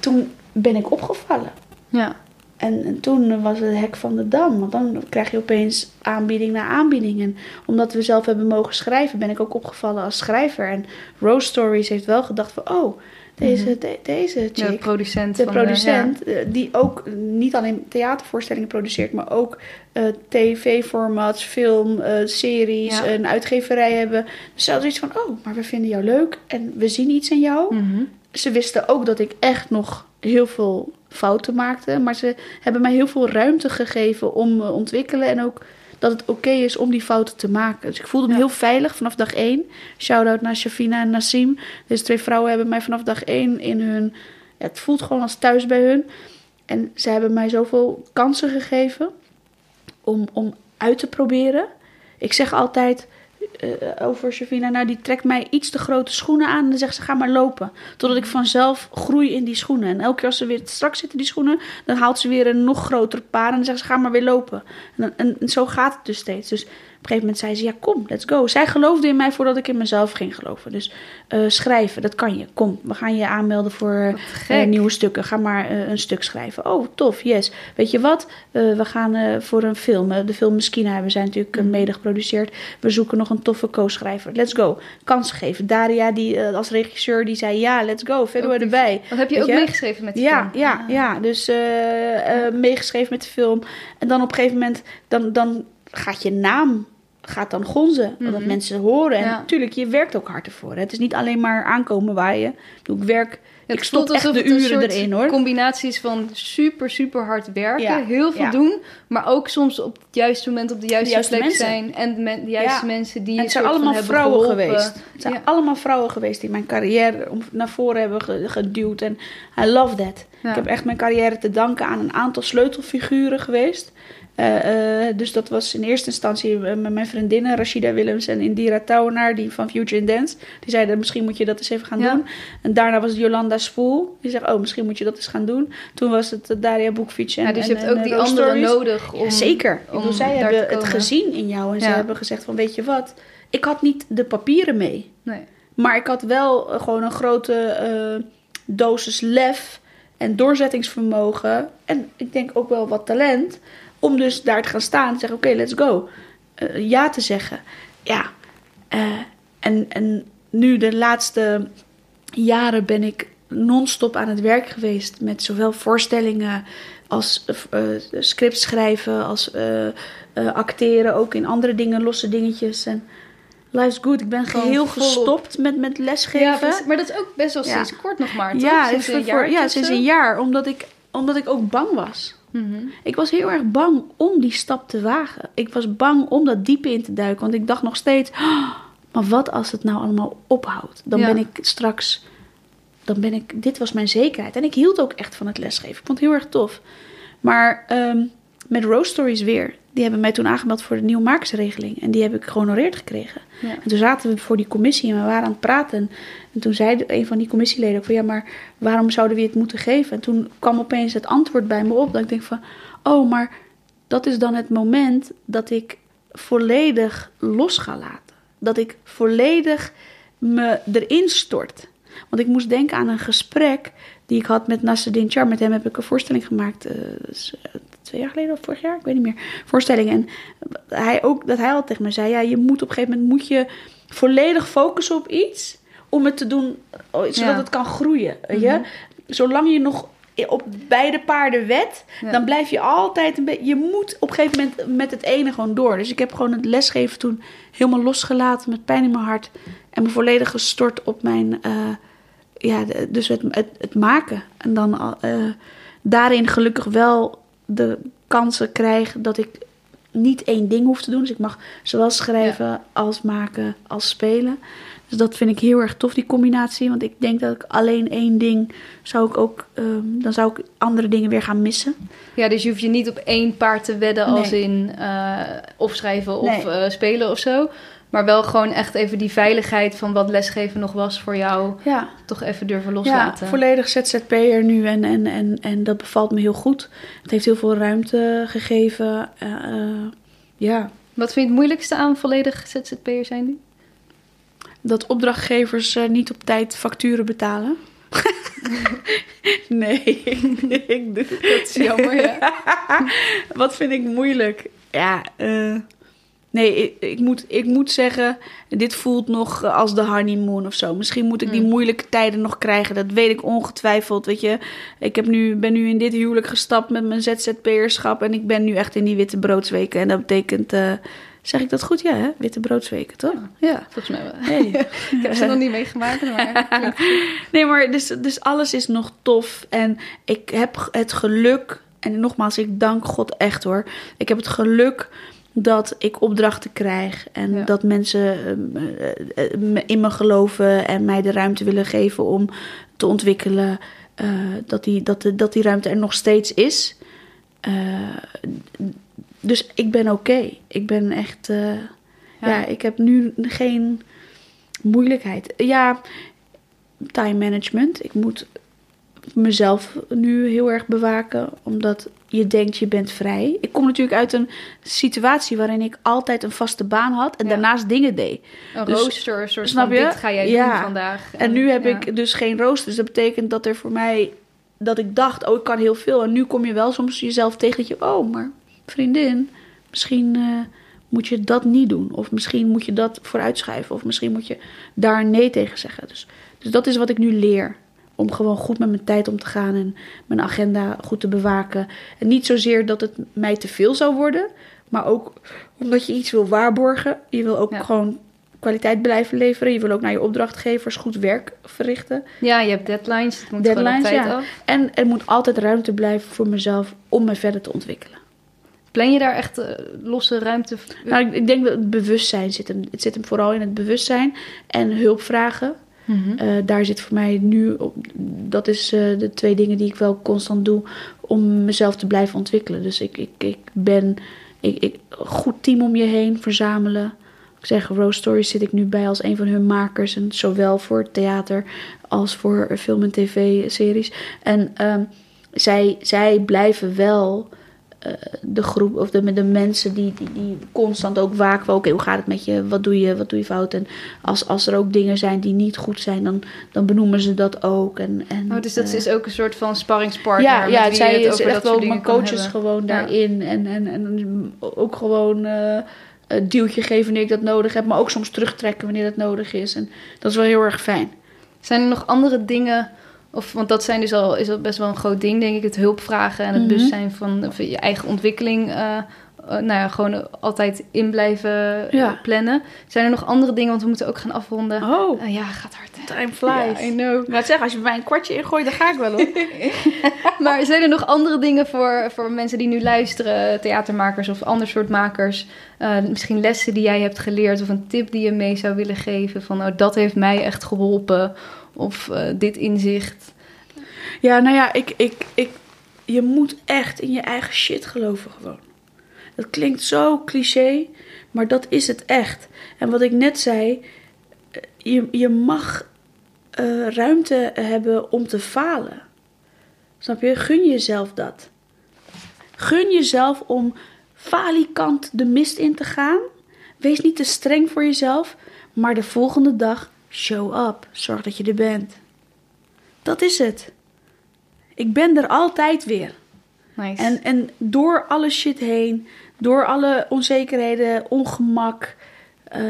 toen ben ik opgevallen. Ja. En, en toen was het hek van de dam. Want dan krijg je opeens aanbieding na aanbieding. En omdat we zelf hebben mogen schrijven, ben ik ook opgevallen als schrijver. En Rose Stories heeft wel gedacht van... Oh, deze, de- deze chick, De producent. de van producent, eh, die ook niet alleen theatervoorstellingen produceert, maar ook eh, tv-formats, film, eh, series, Ja. een uitgeverij hebben. Dus ze hadden zoiets van, oh, maar we vinden jou leuk en we zien iets in jou. Mhm. Ze wisten ook dat ik echt nog heel veel fouten maakte, maar ze hebben mij heel veel ruimte gegeven om me ontwikkelen en ook dat het oké is om die fouten te maken. Dus ik voelde me Ja. heel veilig vanaf dag één. Shout-out naar Shafina en Nassim. Deze twee vrouwen hebben mij vanaf dag één in hun... Ja, het voelt gewoon als thuis bij hun. En ze hebben mij zoveel kansen gegeven om, om uit te proberen. Ik zeg altijd eh, over Shavina, nou die trekt mij iets te grote schoenen aan en dan zegt ze ga maar lopen. Totdat ik vanzelf groei in die schoenen. En elke keer als ze weer strak zitten die schoenen, dan haalt ze weer een nog groter paar en dan zegt ze ga maar weer lopen. En, en, en zo gaat het dus steeds. Dus een gegeven moment zei ze ja kom, let's go. Zij geloofde in mij voordat ik in mezelf ging geloven. Dus eh, schrijven, dat kan je. Kom, we gaan je aanmelden voor eh, nieuwe stukken. Ga maar eh, een stuk schrijven. Oh, tof, yes. Weet je wat? We gaan voor een film. de film Meskina hebben zij natuurlijk Mhm. mede geproduceerd. We zoeken nog een toffe co-schrijver. Let's go. Kans geven. Daria, die als regisseur, die zei ja, let's go. Verder die- erbij. Wat heb je ook je? meegeschreven met Ja, film? ja, Ah. ja. Dus meegeschreven met de film. En dan op een gegeven moment, dan, dan gaat je naam gaat dan gonzen. Omdat Mhm. mensen horen. En Ja. natuurlijk, je werkt ook hard ervoor. hè. Het is niet alleen maar aankomen waaien. Ik, werk, ik stop echt de uren erin hoor. combinatie is van super, super hard werken, Ja, heel veel doen, maar ook soms op het juiste moment op de juiste, juiste plek mensen. zijn en de, juiste mensen die En het zijn allemaal vrouwen geweest. Het zijn Ja. allemaal vrouwen geweest die mijn carrière naar voren hebben ge- geduwd. En I love that. Ik heb echt mijn carrière te danken aan een aantal sleutelfiguren geweest. Eh, eh, dus dat was in eerste instantie eh, met mijn vriendinnen Rashida Willems en Indira Tauwenaar, die van Future in Dance. Die zeiden, misschien moet je dat eens even gaan Ja. doen. En daarna was het Jolanda Spoel. Die zegt, oh, misschien moet je dat eens gaan doen. Toen was het Daria Boekfiets en Ja, dus je en- hebt ook die anderen nodig om... Ja, Zeker. Om bedoel, zij hebben het komen. gezien in jou. En ze hebben gezegd van, weet je wat? Ik had niet de papieren mee. Nee. Maar ik had wel gewoon een grote dosis lef en doorzettingsvermogen. En ik denk ook wel wat talent. Om dus daar te gaan staan en zeggen, oké, let's go. Eh, ja te zeggen. Ja. Eh, en, en nu de laatste jaren ben ik non-stop aan het werk geweest. Met zowel voorstellingen als eh, scripts schrijven, als acteren. Ook in andere dingen, losse dingetjes. En life's good. Ik ben Gewoon geheel gestopt met, met lesgeven. Ja, maar dat is ook best wel Ja. sinds kort nog maar, toch? Ja, sinds een voor- jaar ja sinds een jaar. Omdat ik, omdat ik ook bang was. Ik was heel erg bang om die stap te wagen. Ik was bang om dat diepe in te duiken. Want ik dacht nog steeds... "Oh, maar wat als het nou allemaal ophoudt? Dan Ja. ben ik straks... Dan ben ik... Dit was mijn zekerheid. En ik hield ook echt van het lesgeven. Ik vond het heel erg tof. Maar ehm, met Rose Stories weer. Die hebben mij toen aangemeld voor de nieuwmakersregeling. En die heb ik gehonoreerd gekregen. Ja. En toen zaten we voor die commissie en we waren aan het praten. En toen zei een van die commissieleden ook van... ja, maar waarom zouden we het moeten geven? En toen kwam opeens het antwoord bij me op. Dat ik denk van... oh, maar dat is dan het moment dat ik volledig los ga laten. Dat ik volledig me erin stort. Want ik moest denken aan een gesprek die ik had met Nasreddin Char. Met hem heb ik een voorstelling gemaakt. eh, twee jaar geleden of vorig jaar, ik weet niet meer. Voorstelling. En hij ook, dat hij al tegen me zei: ja, je moet op een gegeven moment moet je volledig focussen op iets om het te doen, oh, zodat Ja. het kan groeien. weet je? Zolang je nog op beide paarden wet, Ja. dan blijf je altijd een beetje. Je moet op een gegeven moment met het ene gewoon door. Dus ik heb gewoon het lesgeven toen helemaal losgelaten met pijn in mijn hart en me volledig gestort op mijn, eh, ja, dus het, het, het maken. En dan eh, daarin gelukkig wel de kansen krijgen dat ik niet één ding hoef te doen. Dus ik mag zowel schrijven als maken als spelen. Dus dat vind ik heel erg tof, die combinatie. Want ik denk dat ik alleen één ding zou ik ook... ehm, dan zou ik andere dingen weer gaan missen. Ja, dus je hoeft je niet op één paard te wedden als in eh, of schrijven of Nee. eh, spelen of zo. Maar wel gewoon echt even die veiligheid van wat lesgeven nog was voor jou. Ja, Toch even durven ja loslaten. volledig ZZP'er nu. En, en, en, en dat bevalt me heel goed. Het heeft heel veel ruimte gegeven. Eh, eh, ja, Wat vind je het moeilijkste aan volledig ZZP'er zijn nu? dat opdrachtgevers eh, niet op tijd facturen betalen. *laughs* nee, *laughs* ik doe Dat is jammer, ja. *laughs* Wat vind ik moeilijk? Ja, eh, nee, ik, ik, moet, ik moet zeggen, dit voelt nog als de honeymoon of zo. Misschien moet ik die Hmm. moeilijke tijden nog krijgen. Dat weet ik ongetwijfeld, weet je. Ik heb nu, ben nu in dit huwelijk gestapt met mijn ZZP'erschap. En ik ben nu echt in die witte broodsweken. En dat betekent, eh, zeg ik dat goed? Ja, hè? Witte broodsweken, toch? Ja. Volgens mij wel. Hey. *laughs* Ik heb ze nog niet meegemaakt, maar... *laughs* Nee, maar dus, dus alles is nog tof. En ik heb het geluk, en nogmaals, ik dank God echt hoor. Ik heb het geluk dat ik opdrachten krijg. En Ja. dat mensen ehm, eh, eh, in me geloven en mij de ruimte willen geven om te ontwikkelen. eh, dat, die, dat, de, dat die ruimte er nog steeds is. Dus ik ben oké. Ik ben echt. ja. ik heb nu geen moeilijkheid. Ja, time management. Ik moet mezelf nu heel erg bewaken, omdat je denkt je bent vrij. Ik kom natuurlijk uit een situatie waarin ik altijd een vaste baan had en Ja. daarnaast dingen deed. Een Dus- rooster, een soort snap van je? dit ga jij Ja. doen vandaag. En nu heb ja. ik dus geen rooster. Dus dat betekent dat er voor mij dat ik dacht, oh, ik kan heel veel. En nu kom je wel soms jezelf tegen dat je, oh, maar vriendin, misschien eh, moet je dat niet doen. Of misschien moet je dat vooruitschuiven. Of misschien moet je daar nee tegen zeggen. Dus, dus dat is wat ik nu leer. Om gewoon goed met mijn tijd om te gaan en mijn agenda goed te bewaken. En niet zozeer dat het mij te veel zou worden, maar ook omdat je iets wil waarborgen. Je wil ook Ja. gewoon kwaliteit blijven leveren. Je wil ook naar je opdrachtgevers goed werk verrichten. Ja, je hebt deadlines. Het moet Deadlines, tijd ja. af. En er moet altijd ruimte blijven voor mezelf om me verder te ontwikkelen. Plan je daar echt eh, losse ruimte? Nou, ik, ik denk dat het bewustzijn zit hem. Het zit hem vooral in het bewustzijn en hulp vragen. Mhm. Eh, daar zit voor mij nu, dat is eh, de twee dingen die ik wel constant doe om mezelf te blijven ontwikkelen. Dus ik, ik, ik ben, ik, ik, goed team om je heen verzamelen. Ik zeg, Rose Stories zit ik nu bij als een van hun makers. En zowel voor theater als voor film- en tv-series. En ehm, zij, zij blijven wel de groep of de, de mensen die, die, die constant ook waken. Oké, hoe gaat het met je? Wat doe je? Wat doe je fout? En als, als er ook dingen zijn die niet goed zijn, dan, dan benoemen ze dat ook. En, en, Oh, dus dat eh, is ook een soort van sparringspartner. ja, ja zij het is echt wel mijn coaches gewoon Ja. daarin. En, en, en ook gewoon eh, een duwtje geven wanneer ik dat nodig heb. Maar ook soms terugtrekken wanneer dat nodig is. En dat is wel heel erg fijn. Zijn er nog andere dingen? Of, want dat zijn dus al, is al best wel een groot ding, denk ik. Het hulp vragen en het Mhm. bewustzijn van, van je eigen ontwikkeling. eh, eh, nou ja, gewoon altijd in blijven eh, Ja. plannen. Zijn er nog andere dingen? Want we moeten ook gaan afronden. Oh, ja, gaat hard. hè? time flies. Ja, I know. Wou zeggen, als je bij mij een kwartje ingooit, dan ga ik wel hoor. *laughs* Maar zijn er nog andere dingen voor, voor mensen die nu luisteren, theatermakers of ander soort makers? Misschien lessen die jij hebt geleerd of een tip die je mee zou willen geven van oh, dat heeft mij echt geholpen of eh, dit inzicht. Ja, nou ja, ik, ik, ik, je moet echt in je eigen shit geloven gewoon. Dat klinkt zo cliché, maar dat is het echt. En wat ik net zei, eh, je, je mag eh, ruimte hebben om te falen. Snap je? Gun jezelf dat. Gun jezelf om falikant de mist in te gaan. Wees niet te streng voor jezelf, maar de volgende dag show up. Zorg dat je er bent. Dat is het. Ik ben er altijd weer. Nice. En, en door alle shit heen, door alle onzekerheden, ongemak. eh,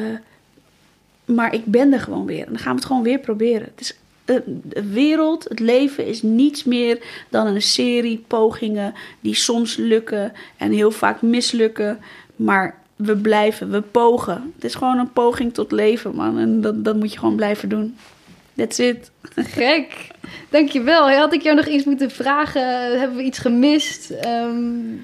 maar ik ben er gewoon weer. En dan gaan we het gewoon weer proberen. Het is, de, de wereld, het leven is niets meer dan een serie pogingen die soms lukken en heel vaak mislukken. Maar we blijven, we pogen. Het is gewoon een poging tot leven, man. En dat, dat moet je gewoon blijven doen. That's it. Gek. Dankjewel. Had ik jou nog iets moeten vragen? Hebben we iets gemist? Ehm,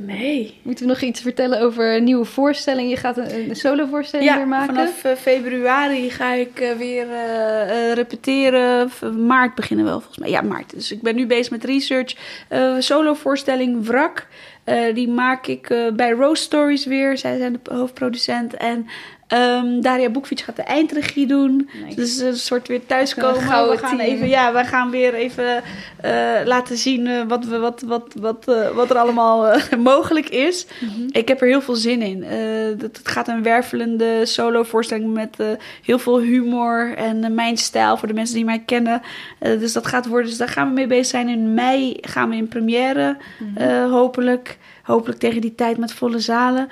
Nee. moeten we nog iets vertellen over een nieuwe voorstelling? Je gaat een, een solo-voorstelling Ja, weer maken? vanaf eh, februari ga ik eh, weer eh, repeteren. Maart beginnen wel volgens mij. Ja, maart. Dus ik ben nu bezig met research. Eh solo voorstelling Wrak. Eh, die maak ik eh, bij Rose Stories weer. Zij zijn de hoofdproducent. En ehm, Daria Boekfiets gaat de eindregie doen. Nice. Dus een soort weer thuiskomen. We gaan team. even, ja, we gaan weer even eh, laten zien eh, wat, we, wat, wat, wat, eh, wat er allemaal *laughs* mogelijk is. Mhm. Ik heb er heel veel zin in. Het, gaat een wervelende solo-voorstelling met heel veel humor en mijn stijl voor de mensen die mij kennen. Dus dat gaat worden. Dus daar gaan we mee bezig zijn. In mei gaan we in première, eh, hopelijk. Hopelijk tegen die tijd met volle zalen.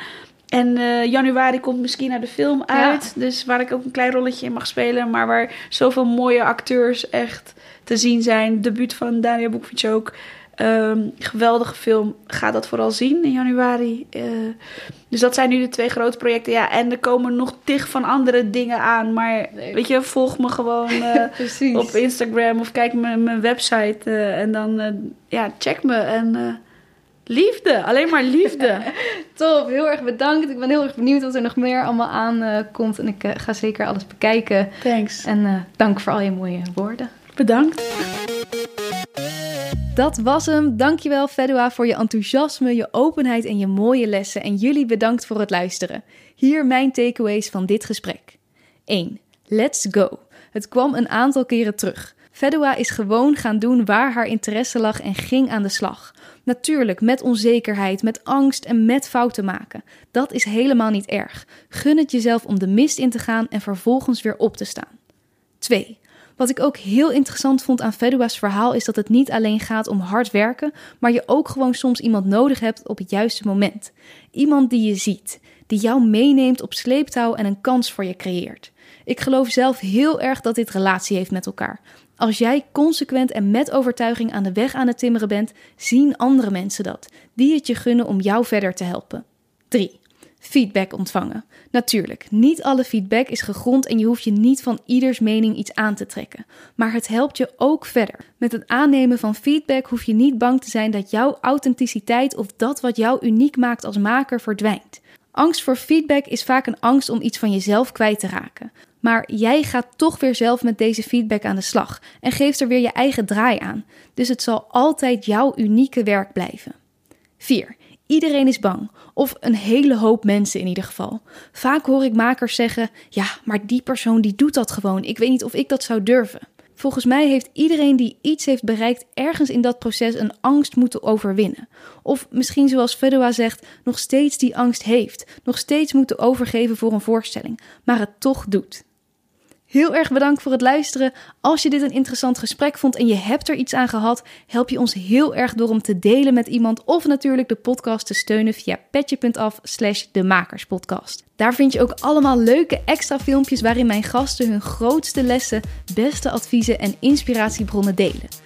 En eh, januari komt misschien naar de film uit. Dus waar ik ook een klein rolletje in mag spelen. Maar waar zoveel mooie acteurs echt te zien zijn. Debuut van Daniel Boekvich ook. Ehm, geweldige film. Ga dat vooral zien in januari. Eh, dus dat zijn nu de twee grote projecten. Ja, en er komen nog tig van andere dingen aan. Maar weet je, volg me gewoon *laughs* eh, op Instagram of kijk mijn, mijn website. en dan ja, check me. En liefde, alleen maar liefde. *laughs* Top, heel erg bedankt. Ik ben heel erg benieuwd wat er nog meer allemaal aan komt. En ik eh, ga zeker alles bekijken. Thanks. En eh, dank voor al je mooie woorden. Bedankt. Dat was hem. Dankjewel Fedua voor je enthousiasme, je openheid en je mooie lessen. En jullie bedankt voor het luisteren. Hier mijn takeaways van dit gesprek. 1. Let's go. Het kwam een aantal keren terug. Fedua is gewoon gaan doen waar haar interesse lag en ging aan de slag. Natuurlijk met onzekerheid, met angst en met fouten maken. Dat is helemaal niet erg. Gun het jezelf om de mist in te gaan en vervolgens weer op te staan. 2. Wat ik ook heel interessant vond aan Fedua's verhaal is dat het niet alleen gaat om hard werken, maar je ook gewoon soms iemand nodig hebt op het juiste moment. Iemand die je ziet, die jou meeneemt op sleeptouw en een kans voor je creëert. Ik geloof zelf heel erg dat dit relatie heeft met elkaar. Als jij consequent en met overtuiging aan de weg aan het timmeren bent, zien andere mensen dat, die het je gunnen om jou verder te helpen. 3. Feedback ontvangen. Natuurlijk, niet alle feedback is gegrond en je hoeft je niet van ieders mening iets aan te trekken. Maar het helpt je ook verder. Met het aannemen van feedback hoef je niet bang te zijn dat jouw authenticiteit of dat wat jou uniek maakt als maker verdwijnt. Angst voor feedback is vaak een angst om iets van jezelf kwijt te raken. Maar jij gaat toch weer zelf met deze feedback aan de slag en geeft er weer je eigen draai aan. Dus het zal altijd jouw unieke werk blijven. 4. Iedereen is bang. Of een hele hoop mensen in ieder geval. Vaak hoor ik makers zeggen: Ja, maar die persoon die doet dat gewoon. Ik weet niet of ik dat zou durven. Volgens mij heeft iedereen die iets heeft bereikt ergens in dat proces een angst moeten overwinnen. Of misschien zoals Fedua zegt, nog steeds die angst heeft. Nog steeds moeten overgeven voor een voorstelling, maar het toch doet. Heel erg bedankt voor het luisteren. Als je dit een interessant gesprek vond en je hebt er iets aan gehad, help je ons heel erg door om te delen met iemand of natuurlijk de podcast te steunen via petje.af slash de makerspodcast. Daar vind je ook allemaal leuke extra filmpjes waarin mijn gasten hun grootste lessen, beste adviezen en inspiratiebronnen delen.